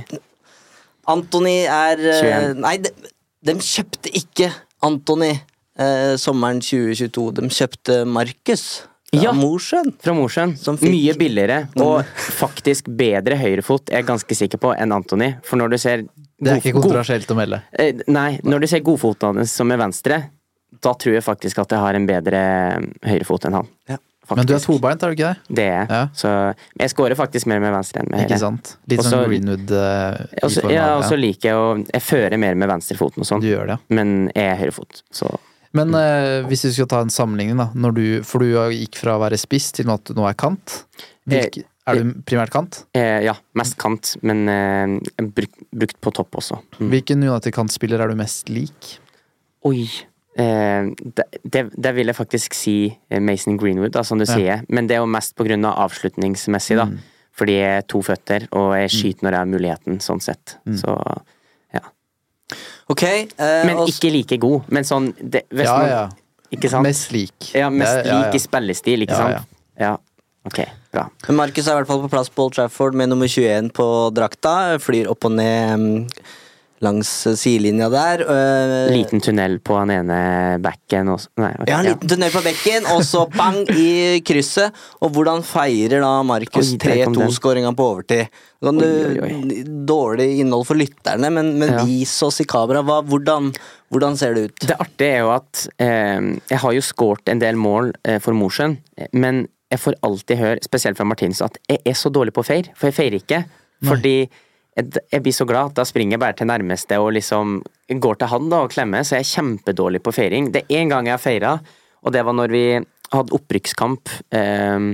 Antony er eh, 21. Nei, de, de kjøpte ikke Antony eh, sommeren 2022. De kjøpte Markus fra Ja. Mosjøen. Fra Mosjøen. Som fikk- Mye billigere, og faktisk bedre høyrefot, er jeg ganske sikker på, enn Antony. For når du ser Det er ikke god- kontroversielt å melde. Eh, Nei, når du ser godfoten hans som er venstre, da tror jeg faktisk at jeg har en bedre eh, høyrefot enn han. Ja. Men du er tobeint, er du ikke det? Det er jeg. Ja. Så jeg scorer faktisk mer med venstre enn med høyre. Ikke sant? Litt sånn Greenwood eh, Også, ja, og så liker jeg å Jeg fører mer med venstrefoten og sånn, Du gjør det. men jeg er høyrefot, så Men eh, hvis vi skal ta en sammenligning, da. Når du, for du gikk fra å være spiss til at du nå er kant. Hvilke, er du primært kant? eh, Ja, mest kant, men eh, brukt, brukt på topp også. Mm. Hvilken United-kantspiller er du mest lik? Oi. Eh, det, det, det vil jeg faktisk si eh, Mason Greenwood, da, som du Ja. sier. Men det er jo mest på grunn av avslutningsmessig, da. Mm. Fordi jeg er to føtter, og jeg skyter når jeg har muligheten, sånn sett. Mm. Så. Ok. eh, Men ikke like god. Men sånn det, hvis Ja, man, ja. Ikke sant? Mest lik. ja, mest ja, ja. lik i spillestil, ikke Ja, sant? Ja. Ok, bra. Markus er i hvert fall på plass på Old Trafford med nummer 21 på drakta. Flyr opp og ned mm, langs sidelinja der. Uh, Liten tunnel på den ene bekken også. Nei, okay, Ja, en liten tunnel på bekken, og så bang i krysset. Og hvordan feirer da Markus Oi, der kom den. 3-2-skåringa på overtid? Kan du, Oi, oi, Dårlig innhold for lytterne, men, men Ja. vis oss i kamera. Hva, hvordan, hvordan ser det ut? Det artige er jo at eh, jeg har jo skåret en del mål eh, for Mosjøen, men jeg får alltid høre, spesielt fra Martinus, at jeg er så dårlig på feir. For jeg feirer ikke. Fordi jeg, jeg blir så glad at da springer jeg bare til nærmeste og liksom går til han da og klemmer, så jeg er kjempedårlig på feiring. Det er én gang jeg har feira, og det var når vi hadde opprykkskamp. Um,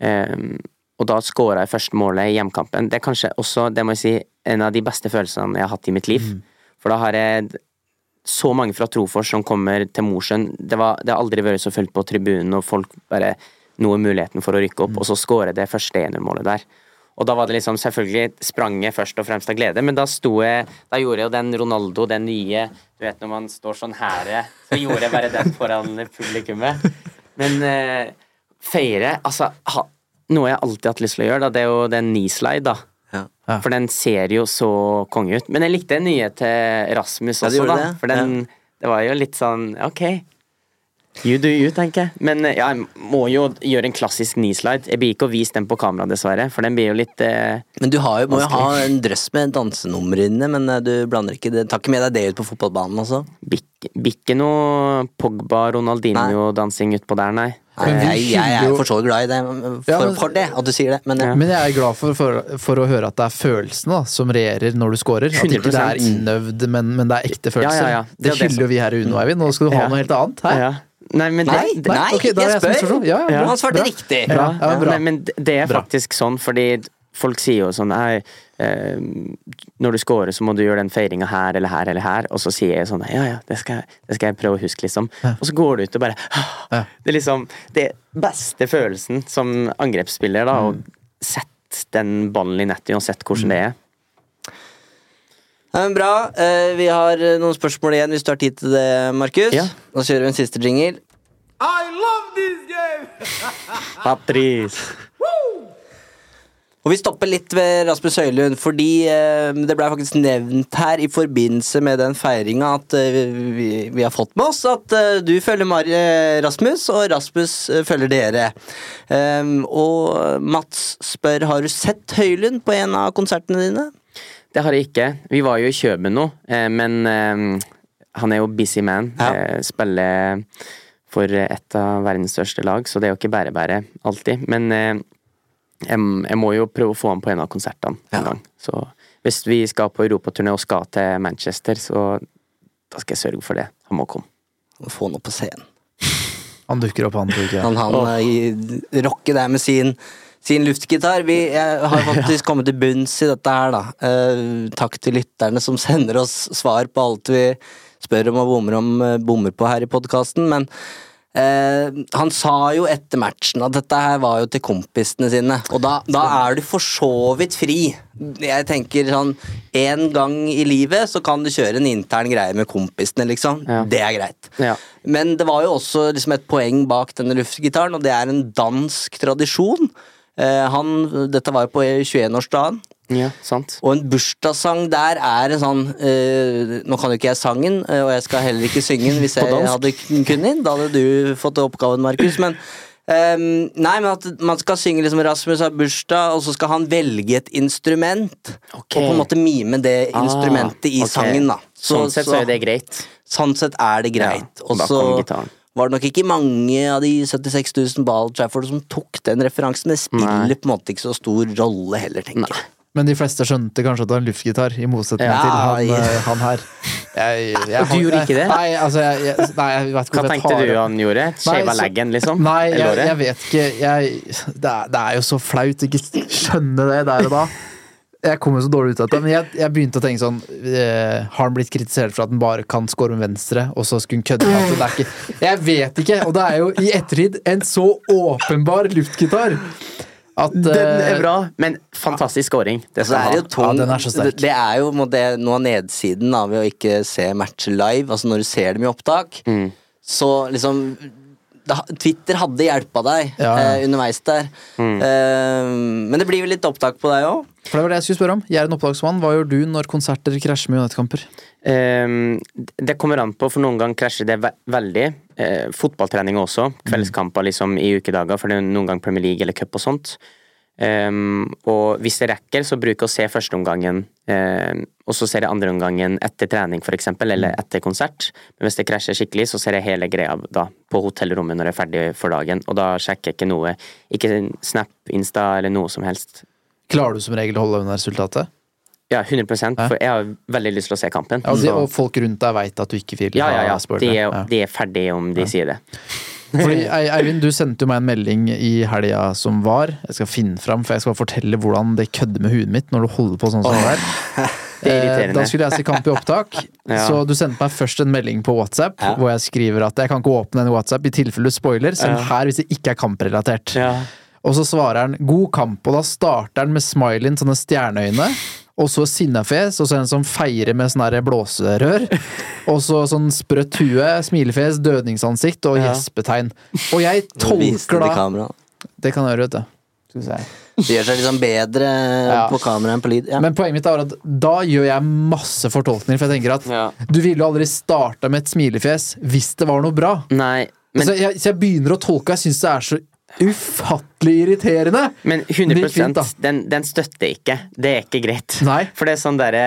um, og da skåra jeg første målet i hjemkampen. Det er kanskje også, det må jeg si, en av de beste følelsene jeg har hatt i mitt liv. For da har jeg så mange fra Trofors som kommer til Mosjøen. Det, det har aldri vært så fullt på tribunen, og folk bare noe muligheten for å rykke opp, og så skårer det første 1-0-målet der. Og da var det liksom Selvfølgelig sprang jeg først og fremst av glede, men da sto jeg Da gjorde jeg jo den Ronaldo, den nye Du vet når man står sånn her, så gjorde jeg bare den foran publikummet. Men eh, feire Altså, ha, noe jeg alltid har hatt lyst til å gjøre, da, det er jo den knee-slide, da. Ja. Ja. For den ser jo så konge ut. Men jeg likte den nye til Rasmus Ja, også, gjorde da. det? For den Det var jo litt sånn Ok. You do you, tenker jeg. Men eh, ja, jeg må jo gjøre en klassisk knee-slide. Jeg blir ikke å vise den på kamera, dessverre, for den blir jo litt eh, Men du har jo, må jo ha en drøss med dansenummer inne, men eh, du blander ikke det. Tar ikke med deg det ut på fotballbanen, også? Blir ikke noe Pogba, Ronaldinho-dansing utpå der, nei. Nei, Men vi jeg, jeg er for så vidt glad i det, for, Ja, men- for det, at du sier det. Men, eh, Ja. Men jeg er glad for, for, for å høre at det er følelsene da, som regjerer når du scorer. At ikke det er 100%. innøvd, men, men det er ekte følelser. Ja, ja, ja. Det Det, det jo vi her i Uno, Eivind. Nå skal du ha Ja. noe helt annet. Hæ? Nei, men det, Nei, det, nei, okay, da jeg jeg spør! Ja, ja, Han svarte bra. riktig. Bra. Ja, bra. Nei, men det- er er Bra. faktisk sånn, fordi folk sier jo sånn eh, når du scorer, så må du gjøre den feiringa her eller her eller her. Og så sier jeg sånn Ja, ja, det skal, det skal jeg prøve å huske, liksom. Og så går du ut og bare Ja. Det er liksom det beste følelsen som angrepsspiller, da, å sette den ballen i nettet, uansett hvordan det er. Ja, men bra. Eh, vi har eh, noen spørsmål igjen hvis du har tid til det, Markus. Ja. Nå kjører vi en siste jingle. I love this game! Patrice! Og vi stopper litt ved Rasmus Høylund, fordi eh, det ble faktisk nevnt her i forbindelse med den feiringa at eh, vi, vi har fått med oss at eh, du følger Mar Rasmus, og Rasmus eh, følger dere. Ehm, og Mats spør har du sett Høylund på en av konsertene dine. Det har jeg ikke. Vi var jo i Kjøben nå, eh, men eh, han er jo busy man. Ja. Eh, spiller for et av verdens største lag, så det er jo ikke bære-bære alltid. Men eh, jeg, jeg må jo prøve å få han på en av konsertene Ja. en gang. Så hvis vi skal på europaturné og skal til Manchester, så da skal jeg sørge for det. Han må komme. Få han opp på scenen. Han dukker opp, han, tror jeg. Han, han oh. rocker der med sin, sin luftgitar. Vi har faktisk kommet til bunns i dette her, da. Eh, takk til lytterne som sender oss svar på alt vi spør om og bommer, om, eh, bommer på her i podkasten, men eh, han sa jo etter matchen at dette her var jo til kompisene sine, og da, da er du for så vidt fri. Jeg tenker sånn En gang i livet så kan du kjøre en intern greie med kompisene, liksom. Ja. Det er greit. Ja. Men det var jo også liksom et poeng bak denne luftgitaren, og det er en dansk tradisjon. Eh, han, dette var jo på 21-årsdagen, Ja, sant. og en bursdagssang der er en sånn eh, Nå kan jo ikke jeg sangen, eh, og jeg skal heller ikke synge den hvis jeg hadde kunnet. Da hadde du fått oppgaven, Markus. Men Um, nei, men at man skal synge liksom Rasmus har bursdag, og så skal han velge et instrument. Okay. Og på en måte mime det Ah, instrumentet i okay. sangen, da. sånn sett så er det greit. Sånn sett er det greit. Ja, og så gitaren. Var det nok ikke mange av de 76 000 på Old Trafford som tok den referansen. Det spiller Nei. på en måte ikke så stor rolle heller, tenker jeg. Men de fleste skjønte kanskje at det var en luftgitar, i motsetning Ja, til han, ja. eh, han her. Jeg, jeg, Du gjorde ikke det? Nei, altså, jeg, jeg, nei, jeg vet ikke Hva tenkte du han gjorde? Shava så- leggen, liksom? Nei, jeg, jeg vet ikke. Jeg, det, er, det er jo så flaut ikke skjønne det der og da. Jeg kom jo så dårlig ut av det, men jeg, jeg begynte å tenke sånn eh, Har han blitt kritisert for at han bare kan score med venstre, og så skulle han kødde med at det er ikke Jeg vet ikke, og det er jo i ettertid en så åpenbar luftgitar at Den er eh, bra, men fantastisk scoring. Det Så er jo tung, Ja, den er så sterk. det, er jo det, noe av nedsiden da, ved å ikke se matcher live. Altså Når du ser dem i opptak, Mm. så liksom Twitter hadde hjelpa deg Ja, eh, underveis der. Mm. Eh, men det blir vel litt opptak på deg òg? For det var det jeg skulle spørre om. Jeg er en oppdragsmann. Hva gjør du når konserter krasjer med United-kamper? Ehm, det kommer an på, for noen ganger krasjer det ve veldig. Eh, fotballtrening også. Kveldskamper liksom i ukedager, for det er noen ganger Premier League eller cup og sånt. Ehm, og hvis det rekker, så bruker jeg å se førsteomgangen, um, og så ser jeg andreomgangen etter trening, eksempel, eller etter konsert. Men hvis det krasjer skikkelig, så ser jeg hele greia da på hotellrommet når jeg er ferdig for dagen, og da sjekker jeg ikke noe. Ikke Snap, Insta eller noe som helst. Klarer du som regel å holde unna resultatet? Ja, 100 for jeg har veldig lyst til å se kampen. Ja, og, folk rundt deg veit at du ikke vil ja, ja, ja. De er, Ja. de er ferdige om de sier det. Fordi, Eivind, du sendte jo meg en melding i helga som var. Jeg skal finne fram, for jeg skal fortelle hvordan det kødder med huet mitt når du holder på sånn som det der. Det er Eh. Da skulle jeg se kamp i opptak, Ja. så du sendte meg først en melding på WhatsApp Ja. hvor jeg skriver at jeg kan ikke åpne en WhatsApp i tilfelle du spoiler, selv Ja. her hvis det ikke er kamprelatert. Ja. Og så svarer han 'god kamp', og da starter han med smileyen, sånne stjerneøyne. Og så sinnafjes, og så en som feirer med sånn blåserør. Og så sånn sprøtt hue, smilefjes, dødningsansikt og gjespetegn. Og jeg tolker da kamera. Det kan jeg gjøre, vet du. Skal vi se. Det gjør seg liksom bedre Ja. på kamera enn på lyd. Ja. Men poenget mitt er at da gjør jeg masse fortolkninger, for jeg tenker at Ja. du ville jo aldri starta med et smilefjes hvis det var noe bra. Nei, men, så, jeg, så jeg begynner å tolke, og jeg syns det er så ufattelig irriterende. men Det gikk 100 fint, den, den støtter ikke. Det er ikke greit. Nei. For det er sånn derre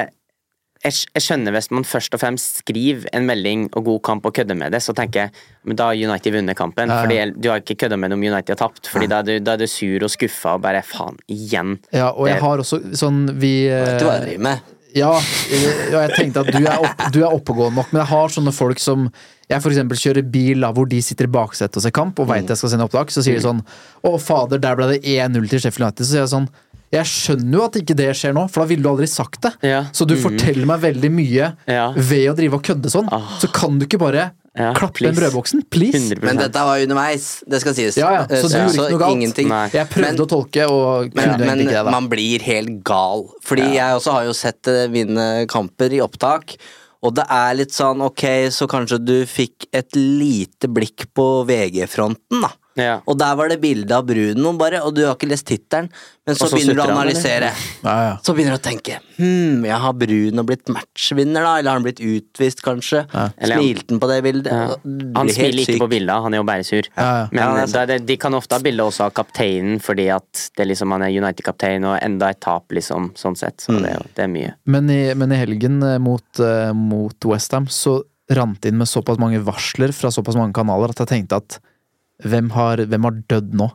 jeg, jeg skjønner hvis man først og fremst skriver en melding og god kamp og kødder med det, så tenker jeg men da har United vunnet kampen. Ja, ja. Fordi Du har ikke kødda med det om United har tapt, Fordi da er, du, da er du sur og skuffa og bare faen, igjen. Ja, og jeg har også sånn vi Vet du hva jeg driver med? Ja, eh, og jeg tenkte at du er, opp, du er oppegående nok, men jeg har sånne folk som Jeg eksempel kjører bil da, hvor de sitter i baksetet og ser kamp og veit jeg skal sende opptak, så sier de sånn Å, fader, der ble det 1-0 til Sheffield United. Så sier jeg sånn Jeg skjønner jo at ikke det skjer nå, for da ville du aldri sagt det. Ja. Så du forteller meg veldig mye Ja. ved å drive og kødde sånn. Ah. Så kan du ikke bare Ja, Klapp please. den brødboksen? Please! 100 Men dette var underveis, det skal sies. Ja, ja, så du Eh, gjorde ikke noe galt? ingenting. Nei. Jeg prøvde Men- å tolke, og Men, kunne men egentlig ikke det. Men man blir helt gal. Fordi jeg også har jo sett eh, mine kamper i opptak. Og det er litt sånn ok, så kanskje du fikk et lite blikk på VG-fronten, da. Ja. Og der var det bilde av Bruno, bare, og du har ikke lest tittelen. Men så, så begynner du å analysere. Ja, ja. Så begynner du å tenke Hm, ja, har Bruno blitt matchvinner, da? Eller har han blitt utvist, kanskje? Eller Smilte han på det bildet? Ja. Han smiler ikke på bildet, han er jo bare sur. Ja, ja. Men Ja, det det, de kan ofte ha bilde også av kapteinen, fordi at det liksom, han er United-kaptein, og enda et tap, liksom, sånn sett. Så det, er det er mye. Men i, men i helgen eh, mot, uh, mot Westham så rant det inn med såpass mange varsler fra såpass mange kanaler at jeg tenkte at hvem har, hvem har dødd nå?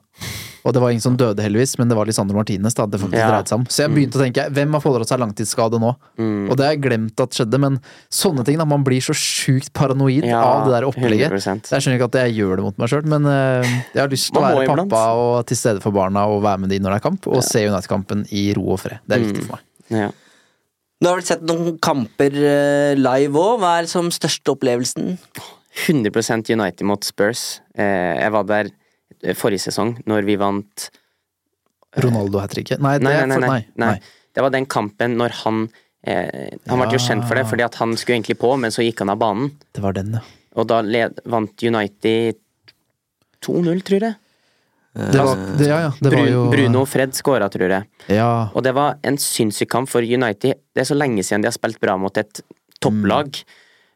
Og det var ingen som døde, heldigvis, men det var Lisandro Martinez det faktisk Ja. dreid seg om. Så jeg begynte å tenke hvem har pådratt seg langtidsskade nå? Mm. Og det har jeg glemt at skjedde, men sånne ting, da. Man blir så sjukt paranoid Ja, av det der opplegget. 100%. Jeg skjønner ikke at jeg gjør det mot meg sjøl, men eh, jeg har lyst til å være iblant. pappa og til stede for barna og være med de når det er kamp, og se United-kampen i ro og fred. Det er Mm. viktig for meg. Ja. Du har vel sett noen kamper eh, live òg? Hva er som største opplevelsen? 100% United mot Spurs. Eh, jeg var der eh, forrige sesong, når vi vant Ronaldo hat tricket? Nei, det Nei, nei, nei. Det var den kampen når han eh, Han ble jo kjent for det, fordi at han skulle egentlig på, men så gikk han av banen. Det var den, ja. Og da vant United 2-0, tror jeg. Det var, det, ja, ja. Det var Bru- jo Bruno og Fred skåra, tror jeg. Ja. Og det var en sinnssyk kamp for United. Det er så lenge siden de har spilt bra mot et topplag.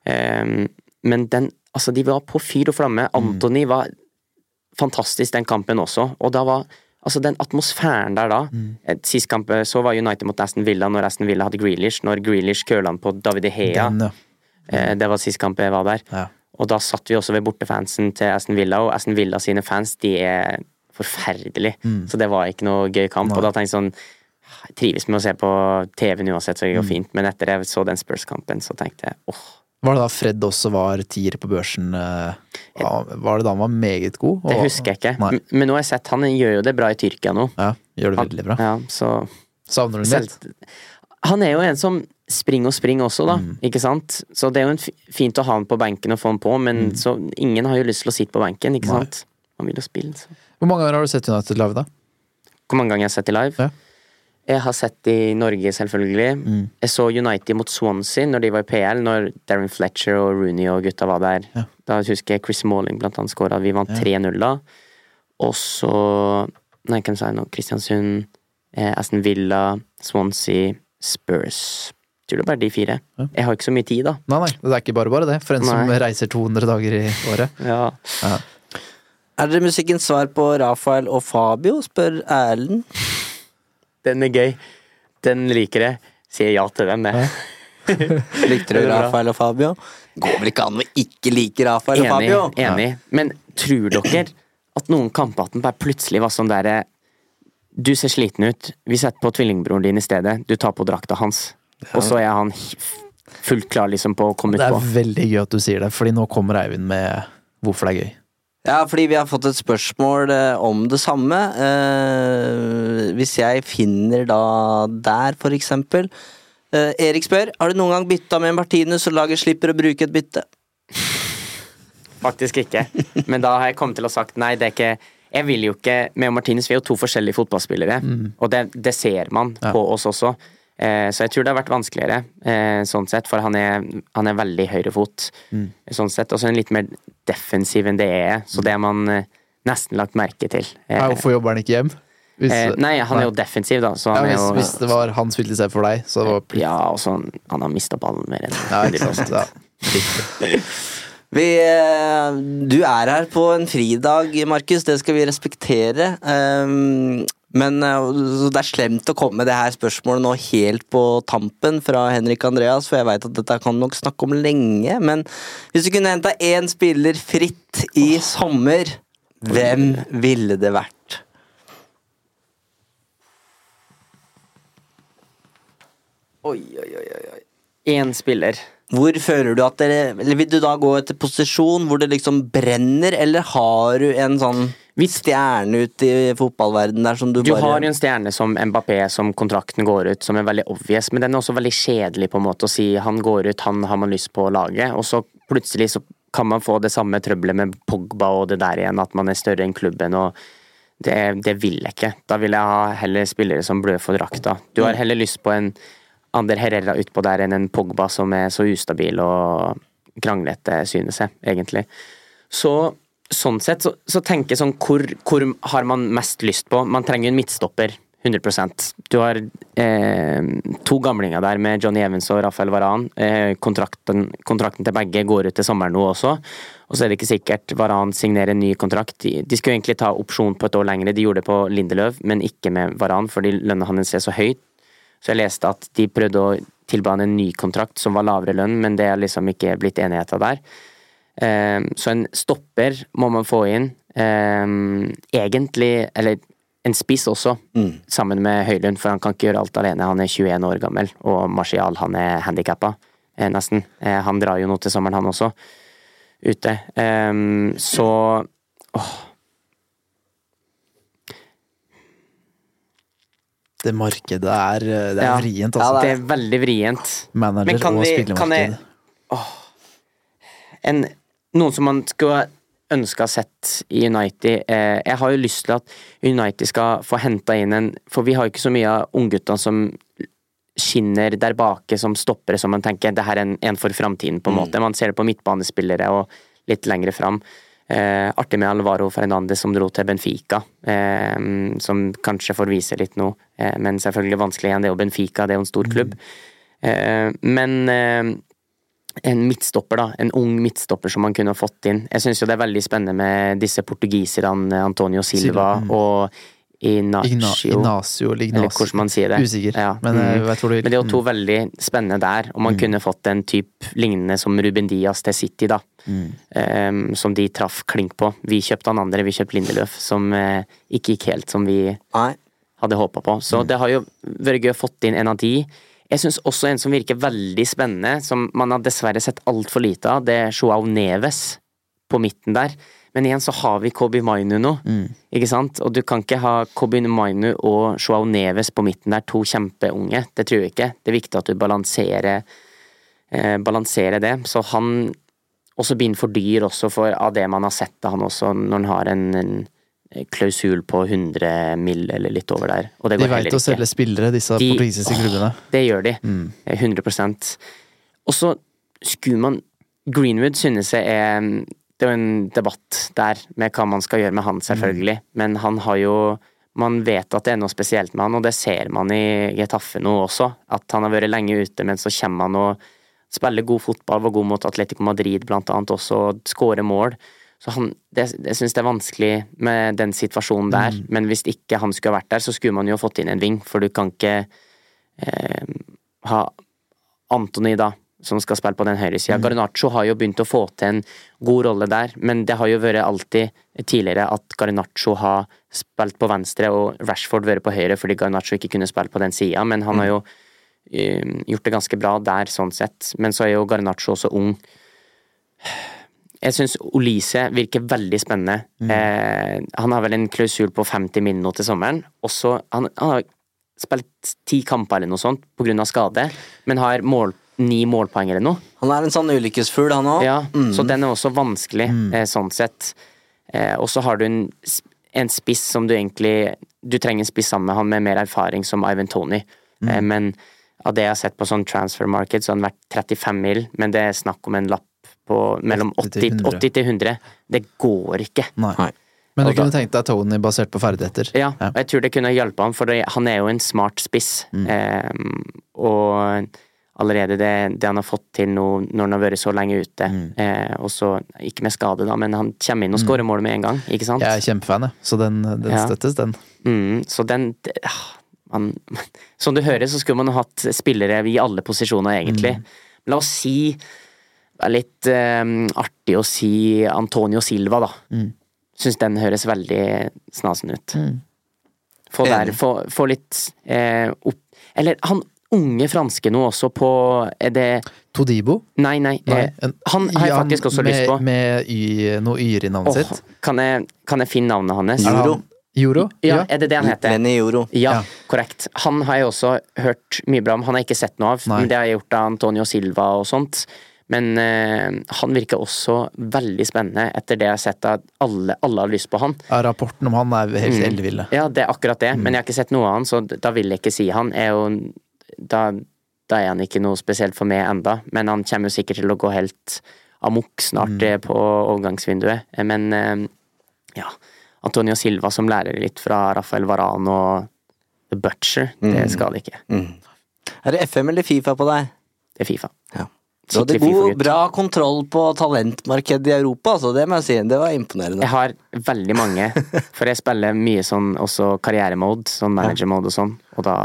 Eh, men den Altså, de var på fyr og flamme. Anthony var fantastisk den kampen også, og da var Altså, den atmosfæren der da mm. Sist kamp eh, så var United mot Aston Villa når Aston Villa hadde Grealish, når Grealish køla på David Hea. Den, ja. Eh, Det var sist kamp jeg var der. Ja. Og da satt vi også ved bortefansen til Aston Villa, og Aston Villa sine fans, de er forferdelige. Så det var ikke noe gøy kamp. Og da tenkte jeg sånn Jeg trives med å se på TV-en uansett, så det går fint. Men etter jeg så den Spurs-kampen, så tenkte jeg åh. Var det da Fred også var tier på børsen? eh, Var det da han var meget god? Det husker jeg ikke. Nei. Men- nå har jeg sett han gjør jo det bra i Tyrkia nå. Ja, gjør det veldig bra. ja, så Savner du ham litt? Han er jo en som springer og springer også, da. Mm. Ikke sant? Så det er jo en fint å ha han på benken og få han på, men så ingen har jo lyst til å sitte på benken, ikke Mm. Nei. sant? Man vil jo spille, så. Hvor mange ganger har du sett United live, da? Hvor mange ganger jeg har sett de live? Ja. Jeg har sett i Norge, selvfølgelig. Mm. Jeg så United mot Swansea når de var i PL, når Darren Fletcher og Rooney og gutta var der. Ja. Da husker jeg Chris Malling blant annet skåra. Vi vant 3-0 da. Og så Nei, hvem sa jeg nå? Kristiansund, eh, Aston Villa, Swansea, Spurs. Tror det er bare de fire. Ja. Jeg har ikke så mye tid, da. Nei, nei, det er ikke bare bare det, for en som reiser 200 dager i året. Ja. Er dere musikkens svar på Rafael og Fabio, spør Erlend. Den er gøy. Den liker jeg. Sier ja til den, jeg. Likte du. Rafael og Fabio? Går vel ikke an å ikke like Rafael og Fabio? enig. Men tror dere at noen kampvatten bare plutselig var sånn derre Du ser sliten ut. Vi setter på tvillingbroren din i stedet. Du tar på drakta hans. Og så er han fullt klar liksom på å komme Det er utpå. veldig gøy at du sier det, fordi nå kommer Eivind med hvorfor det er gøy. Ja, fordi vi har fått et spørsmål eh, om det samme. Eh, hvis jeg finner da der, for eksempel. Eh, Erik spør har du noen gang bytta med Martinus og laget slipper å bruke et bytte. Faktisk ikke. Men da har jeg kommet til å sagt nei, det er ikke Jeg vil jo ikke Med Martinus vi er jo to forskjellige fotballspillere, og det, det ser man Ja. på oss også. Eh, så jeg tror det har vært vanskeligere, eh, sånn sett, for han er, han er veldig høyrefot. Sånn sett, Og så er han litt mer defensiv enn det er, så det har man eh, nesten lagt merke til. Eh, Hvorfor jobber han ikke hjem? Hvis, eh, nei, han er jo defensiv, da, så ja, er hvis, jo hvis det var han spilte seg for deg, så var Ja, og så han, han har mista ballen mer enn ja, ikke sant? Ja. Vi, du er her på en fridag, Markus. Det skal vi respektere. Men eh, det er slemt å komme med det her spørsmålet nå helt på tampen fra Henrik Andreas, for jeg veit at dette kan nok snakke om lenge. Men hvis du kunne henta én spiller fritt i sommer, hvem ville det vært? Oi, oi, oi. oi. Én spiller. Hvor føler du at dere Eller vil du da gå etter posisjon hvor det liksom brenner, eller har du en sånn stjerne ut i fotballverdenen der som du, Du bare har jo en stjerne som Mbappé som kontrakten går ut, som er veldig obvious, men den er også veldig kjedelig på en måte å si han går ut, han har man lyst på å lage, og så plutselig så kan man få det samme trøbbelet med Pogba og det der igjen, at man er større enn klubben og det, det vil jeg ikke. Da vil jeg ha heller spillere som blør for drakta. Du har heller lyst på en Ander Herrera utpå der enn en Pogba som er så ustabil og kranglete, synes jeg, egentlig. Så sånn sett så, så tenker jeg sånn hvor, hvor har man mest lyst på? Man trenger en midtstopper. 100% Du har eh, to gamlinger der med Johnny Evans og Rafael Varan. Eh, kontrakten, kontrakten, til begge går ut til sommeren nå også. Og så er det ikke sikkert Varan signerer en ny kontrakt. De, skulle egentlig ta opsjon på et år lengre, de gjorde det på Lindeløv, men ikke med Varan fordi lønna hans er så høy. Så jeg leste at de prøvde å tilby han en ny kontrakt som var lavere lønn, men det er liksom ikke blitt enigheter der. Eh, så en stopper må man få inn. Eh, egentlig, eller en spiss også, Mm. sammen med Høylund, for han kan ikke gjøre alt alene. Han er 21 år gammel, og Martial han er handikappa, eh, nesten. Eh, han drar jo nå til sommeren, han også, ute. Ehm, så åh, Det markedet er, eh, det er Ja. vrient, ja, altså. det er veldig vrient. Manager Men kan og vi- kan jeg- spillermarked. en, noen som man skulle ønske å ha sett i United eh, Jeg har jo lyst til at United skal få henta inn en For vi har jo ikke så mye av ungguttene som skinner der bake som stoppere som man tenker det her er en, en for framtiden, på en måte. Man ser det på midtbanespillere og litt lengre fram. Eh, artig med Alvaro Fernandez som dro til Benfica, eh, som kanskje får vise litt nå, eh, men selvfølgelig vanskelig igjen. Det er jo Benfica, det er jo en stor klubb. Eh, men eh, en midtstopper, da. En ung midtstopper som man kunne fått inn. Jeg syns jo det er veldig spennende med disse portugiserne, Antonio Silva Silva, mm. og Igna, Ignacio. Ignacio eller Eller hvordan man sier det. Usikker, Ja. men eh, mm. jeg tror du Men det er jo to veldig spennende der, og man kunne fått en type lignende som Ruben Diaz til City, da. Ehm, som de traff klink på. Vi kjøpte han andre, vi kjøpte Lindeløf, som uh, ikke gikk helt som vi Nei. hadde håpa på. Så det har jo vært gøy å fått inn en av de. Jeg syns også en som virker veldig spennende, som man har dessverre sett altfor lite av, det er Joao Neves på midten der. Men igjen så har vi Kobi Mainu nå, ikke sant? Og du kan ikke ha Kobi Mainu og Joao Neves på midten der, to kjempeunge. Det tror jeg ikke. Det er viktig at du balanserer, eh, balanserer det. Så han også begynner for dyr også for, av det man har sett av han også, når han har en, en klausul på 100 mill. eller litt over der. Og det går De går veit heller å selge spillere, disse De- portugisiske klubbene. Det gjør de. Mm. 100% Og så skulle man Greenwood synes jeg er Det er jo en debatt der med hva man skal gjøre med han, selvfølgelig. Men han har jo Man vet at det er noe spesielt med han, og det ser man i Getafe nå også. At han har vært lenge ute, men så kommer han og spiller god fotball, var god mot Atletico Madrid blant annet også, og skårer mål. Så han, det, jeg syns det er vanskelig med den situasjonen der, men hvis ikke han skulle vært der, så skulle man jo fått inn en ving, for du kan ikke eh, ha Antony, da, som skal spille på den høyresida. Mm. Garnaccio har jo begynt å få til en god rolle der, men det har jo vært alltid tidligere at Garnaccio har spilt på venstre og Rashford vært på høyre fordi Garnaccio ikke kunne spille på den sida, men han har jo eh, gjort det ganske bra der, sånn sett. Men så er jo Garnaccio også ung. Jeg syns Olise virker veldig spennende. Eh, han har vel en klausul på 50 mill. nå til sommeren. Også, han, han har spilt ti kamper eller noe sånt av skade, men har mål, ni målpoeng eller noe. Han er en sånn ulykkesfugl, han òg. Ja, Så den er også vanskelig, eh, sånn sett. Eh, og så har du en, en spiss som du egentlig Du trenger en spiss sammen med han med mer erfaring, som Ivan Tony. Eh, men av det jeg har sett på sånn transfer market, så har han vært 35 mil, men det er snakk om en lapp på mellom 80 til 80, 80 til 100. Det går ikke. Nei. Nei. Men du da- kunne tenkt deg Tony basert på ferdigheter. Ja, og jeg tror det kunne hjelpe ham, for det, han er jo en smart spiss. Eh, og allerede det, det han har fått til nå når han har vært så lenge ute, eh, og så ikke med skade, da, men han kommer inn og skårer mål med en gang, ikke sant? Jeg er kjempefan, jeg. Så den, den Ja. støttes, den. Mm, så den det- ah, man, Som du hører, så skulle man hatt spillere i alle posisjoner, egentlig. La oss si Det er litt eh, artig å si Antonio Silva, da. Syns den høres veldig snasen ut. Få der, få, få litt eh, opp Eller han unge franske nå også på Er det Todibo? Nei, nei. Nei, eh, en- han har jeg faktisk også med, lyst på. Med y, noe yr i navnet oh, sitt. kan, jeg, kan jeg finne navnet hans? Juro. Euro? Ja, er det det han heter? Lenny Euro. Ja, Ja. korrekt. Han har jeg også hørt mye bra om. Han har jeg ikke sett noe av, Nei. men det har jeg gjort av Antonio Silva og sånt. Men eh, han virker også veldig spennende, etter det jeg har sett at alle, alle har lyst på han. Ja, rapporten om han er helt Mm. elleville. Ja, det er akkurat det, Mm. men jeg har ikke sett noe av han, så da vil jeg ikke si han. Er jo, da, da er han ikke noe spesielt for meg enda, men han kommer jo sikkert til å gå helt amok snart mm. på overgangsvinduet. Eh, Men eh, ja, Antonio Silva som lærer litt fra Rafael Varan og The Butcher, det skal det ikke. Er det FM eller Fifa på deg? Det er Fifa. Ja. Du hadde god, bra kontroll på talentmarkedet i Europa, altså, det må jeg si. Det var imponerende. Jeg har veldig mange, for jeg spiller mye sånn også karrieremode, sånn manager-mode og sånn, og da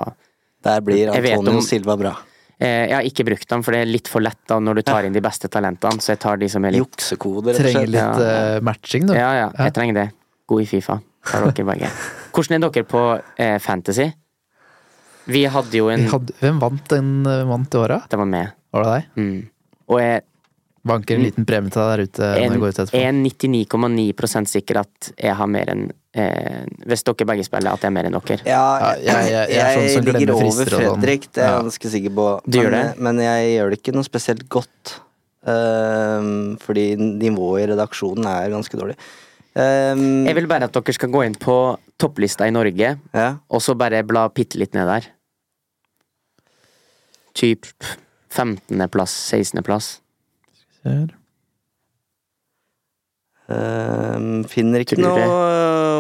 Der blir Antonio om- Silva bra. eh, Jeg har ikke brukt dem, for det er litt for lett da når du tar inn de beste talentene, så jeg tar de som er litt Juksekoder, rett og Trenger litt Ja. eh, matching, du. Ja, ja, jeg trenger det. God i Fifa. Tar dere begge. Hvordan er dere på eh, Fantasy? Vi hadde jo en hadde, hvem vant den vant i året? Det var med. Var det deg? Mm. Og jeg Banker en liten premie til deg der ute når er jeg er 99,9% sikker at jeg har mer enn eh, Hvis dere begge spiller, at jeg er mer enn dere. Ja, jeg, jeg- jeg- jeg er sånn ligger over sånn. Fredrik, det er jeg Ja. ganske sikker på. Du gjør men, det? men jeg gjør det ikke noe spesielt godt. Um, fordi nivået i redaksjonen er ganske dårlig. Um, Jeg vil bare at dere skal gå inn på topplista i Norge, ja. og så bare bla bitte litt ned der. Typ 15.-plass, 16.-plass. Ser. Ehm, finner ikke noe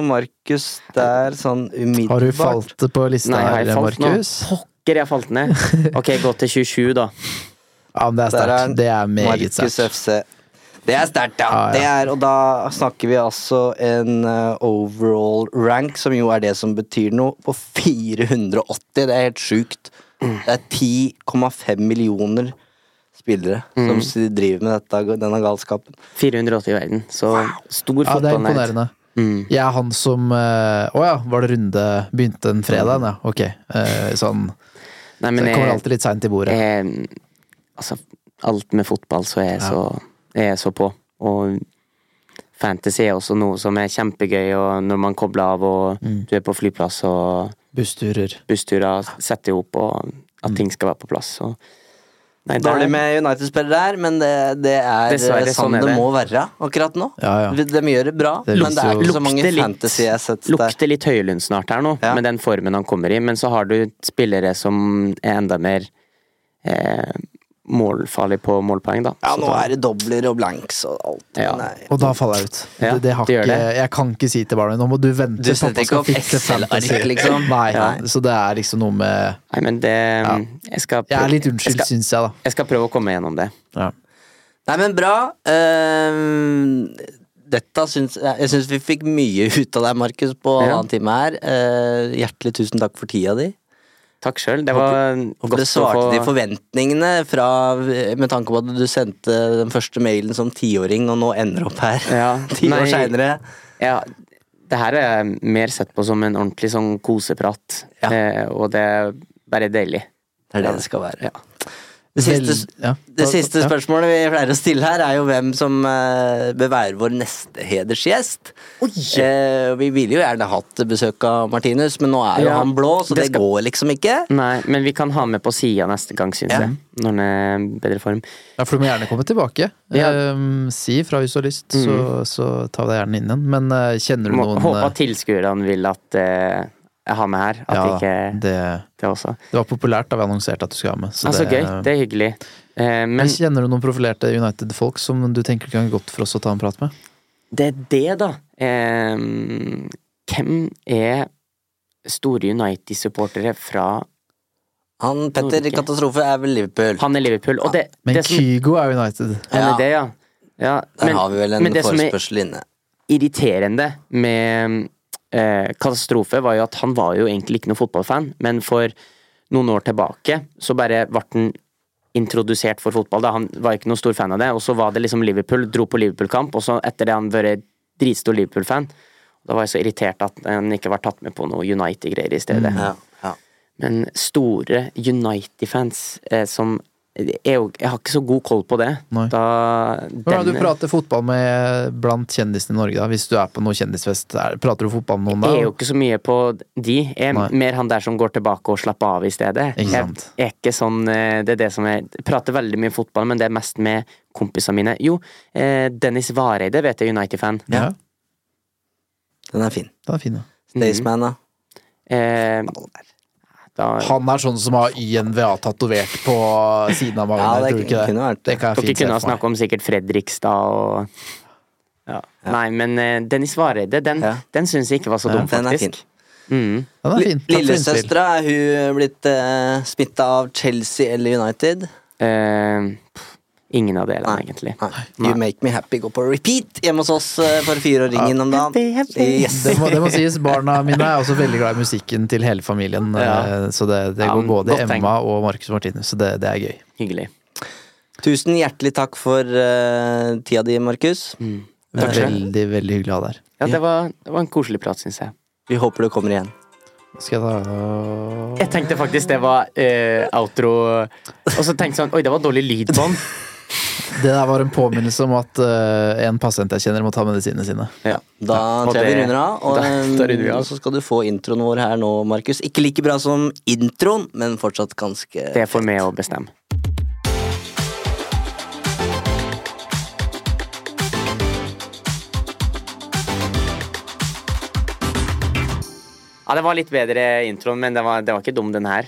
Markus der sånn umiddelbart. Har du falt på lista Nei, jeg her? Markus? Pokker, jeg falt ned. Ok, gå til 27, da. Ja, men det er er sterkt. Det er meget sterkt. Det er sterkt, ja. Ah, ja. Det er, og da snakker vi altså en uh, overall rank, som jo er det som betyr noe, på 480. Det er helt sjukt. Mm. Det er 10,5 millioner spillere Mm. som driver med dette, denne galskapen. 480 i verden. Så stor Ja, det er imponerende. Mm. Jeg er han som eh, Å ja, var det runde Begynte en fredag, ja. Ok. Eh, sånn. Nei, Så men jeg kommer alltid litt seint til bordet. jeg, altså, alt med fotball så er jeg Ja. så, jeg er så på. Og fantasy er også noe som er kjempegøy, og når man kobler av og Mm. du er på flyplass og Bussturer. bussturer setter ihop og at ting skal være på plass. Og, nei, det er- Dårlig med United-spillere der, men det, det er eh, sånn sånn er det det. må være akkurat nå. Ja, ja. De gjør det bra, Det men det er ikke så mange Lukter fantasy assets der. Lukter litt Høylund snart her nå, Ja. med den formen han kommer i. Men så har du spillere som er enda mer eh, målfarlig på målpoeng, da. Ja, nå er det dobler og blanks og alt. Ja. Nei. Og da faller jeg ut. Ja, det, det har ikke, det. jeg kan ikke si til barna nå må du vente Du på setter ikke opp skal fikse Excel-ark, fantasy. liksom? Nei, Nei. så det er liksom noe med Nei, men det jeg, skal Jeg er litt unnskyld, syns jeg, da. jeg skal prøve å komme gjennom det. Ja. Nei, men bra. Ehm, dette syns jeg syns vi fikk mye ut av deg, Markus, på Ja. halvannen time her. Eh, hjertelig tusen takk for tida di. Takk sjøl. Det var Håper godt det svarte å de forventningene fra, med tanke på at du sendte den første mailen som tiåring, og nå ender opp her Ja, ti år seinere. Ja, det her er jeg mer sett på som en ordentlig sånn koseprat, Ja. eh, og det er bare deilig. Det er det det skal være. Ja. Det siste, Vel- ja. det siste spørsmålet vi pleier å stille her, er jo hvem som eh, bør være vår neste hedersgjest. Eh, vi ville jo gjerne hatt besøk av Martinus, men nå er jo Ja, han blå, så det det, skal- går liksom ikke. Nei, men vi kan ha med på sida neste gang, syns Ja. jeg. Når han er i bedre form. Ja, for du må gjerne komme tilbake. Ja. Ehm, si fra hvis du har lyst, så, så tar vi deg gjerne inn igjen. Men eh, kjenner du Må, noen håper tilskuerne vil at eh, jeg har med her. At ja, ikke det, det også. det var populært da vi annonserte at du skulle ha med. Så altså, det, gøy. Det er hyggelig. Eh, men kjenner du noen profilerte United-folk som du tenker kan godt for oss å ta en prat med? det er det, da. Eh, hvem er store United-supportere fra Han Petter Norge. Katastrofe er vel Liverpool. Han er Liverpool. Og det, Men det som, Kygo er United. han Ja. er det, ja. ja Der men, har vi vel en men det som er- irriterende med eh, Katastrofe var jo at han var jo egentlig ikke noen fotballfan, men for noen år tilbake så bare ble han introdusert for fotball. Da. Han var ikke noen stor fan av det, og så var det liksom Liverpool, dro på Liverpool-kamp, og så etter det han vært dritstor Liverpool-fan. Da var jeg så irritert at han ikke var tatt med på noe United-greier i stedet. Ja, ja. Men store United-fans eh, som er jo, Jeg har ikke så god koll på det. Da, Hvordan du prater fotball med blant kjendisene i Norge, da? Hvis du er på noe kjendisfest, er, prater du fotball med noen da? Jeg er jo ikke så mye på de. Jeg er Nei. mer han der som går tilbake og slapper av i stedet. Ikke Jeg er ikke sånn eh, Det er det som jeg prater veldig mye fotball, men det er mest med kompisene mine. Jo, eh, Dennis Vareide vet jeg er United-fan. Ja, Den er fin. den er fin, ja. Staysman, da. Eh, Da, Han er sånn som har YNVA tatovert på siden av magen. Ja, det ikke det? kunne vært det. det kan dere kunne ha snakka om sikkert Fredrikstad og ja. Nei, men uh, Dennis Vareide, den, Ja. den syns jeg ikke var så dum, den er faktisk. Mm. Den er fin. Innspill. Lillesøstera, er hun blitt uh, smitta av Chelsea eller United? Eh, pff, ingen av delene, Nei. egentlig. Nei. You make me happy går på repeat hjemme hos oss uh, for fire og ringen om dagen. Happy, happy. Yes. Det må, det må sies, Barna mine er også veldig glad i musikken til hele familien. Ja. eh, Så det, det Ja, går både i tenkt. Emma og Marcus Martinus, så det, det er gøy. Hyggelig. Tusen hjertelig takk for uh, tida di, Markus. Mm. Det Takk er selv. veldig, veldig hyggelig å ha deg her. Ja, det var, det var en koselig prat, syns jeg. Vi håper du kommer igjen. Skal jeg ta Jeg tenkte faktisk det var eh, outro Og så tenkte jeg sånn Oi, det var dårlig lyd på den. Det der var en påminnelse om at uh, en pasient jeg kjenner må ta medisinene sine. Ja. Da ja, tror jeg vi runder av. Og da- da vi av. så skal du få introen vår her nå, Markus. Ikke like bra som introen, men fortsatt ganske Det får vi meg å bestemme. Ja, det var litt bedre introen, men det var, det var ikke dum, den her.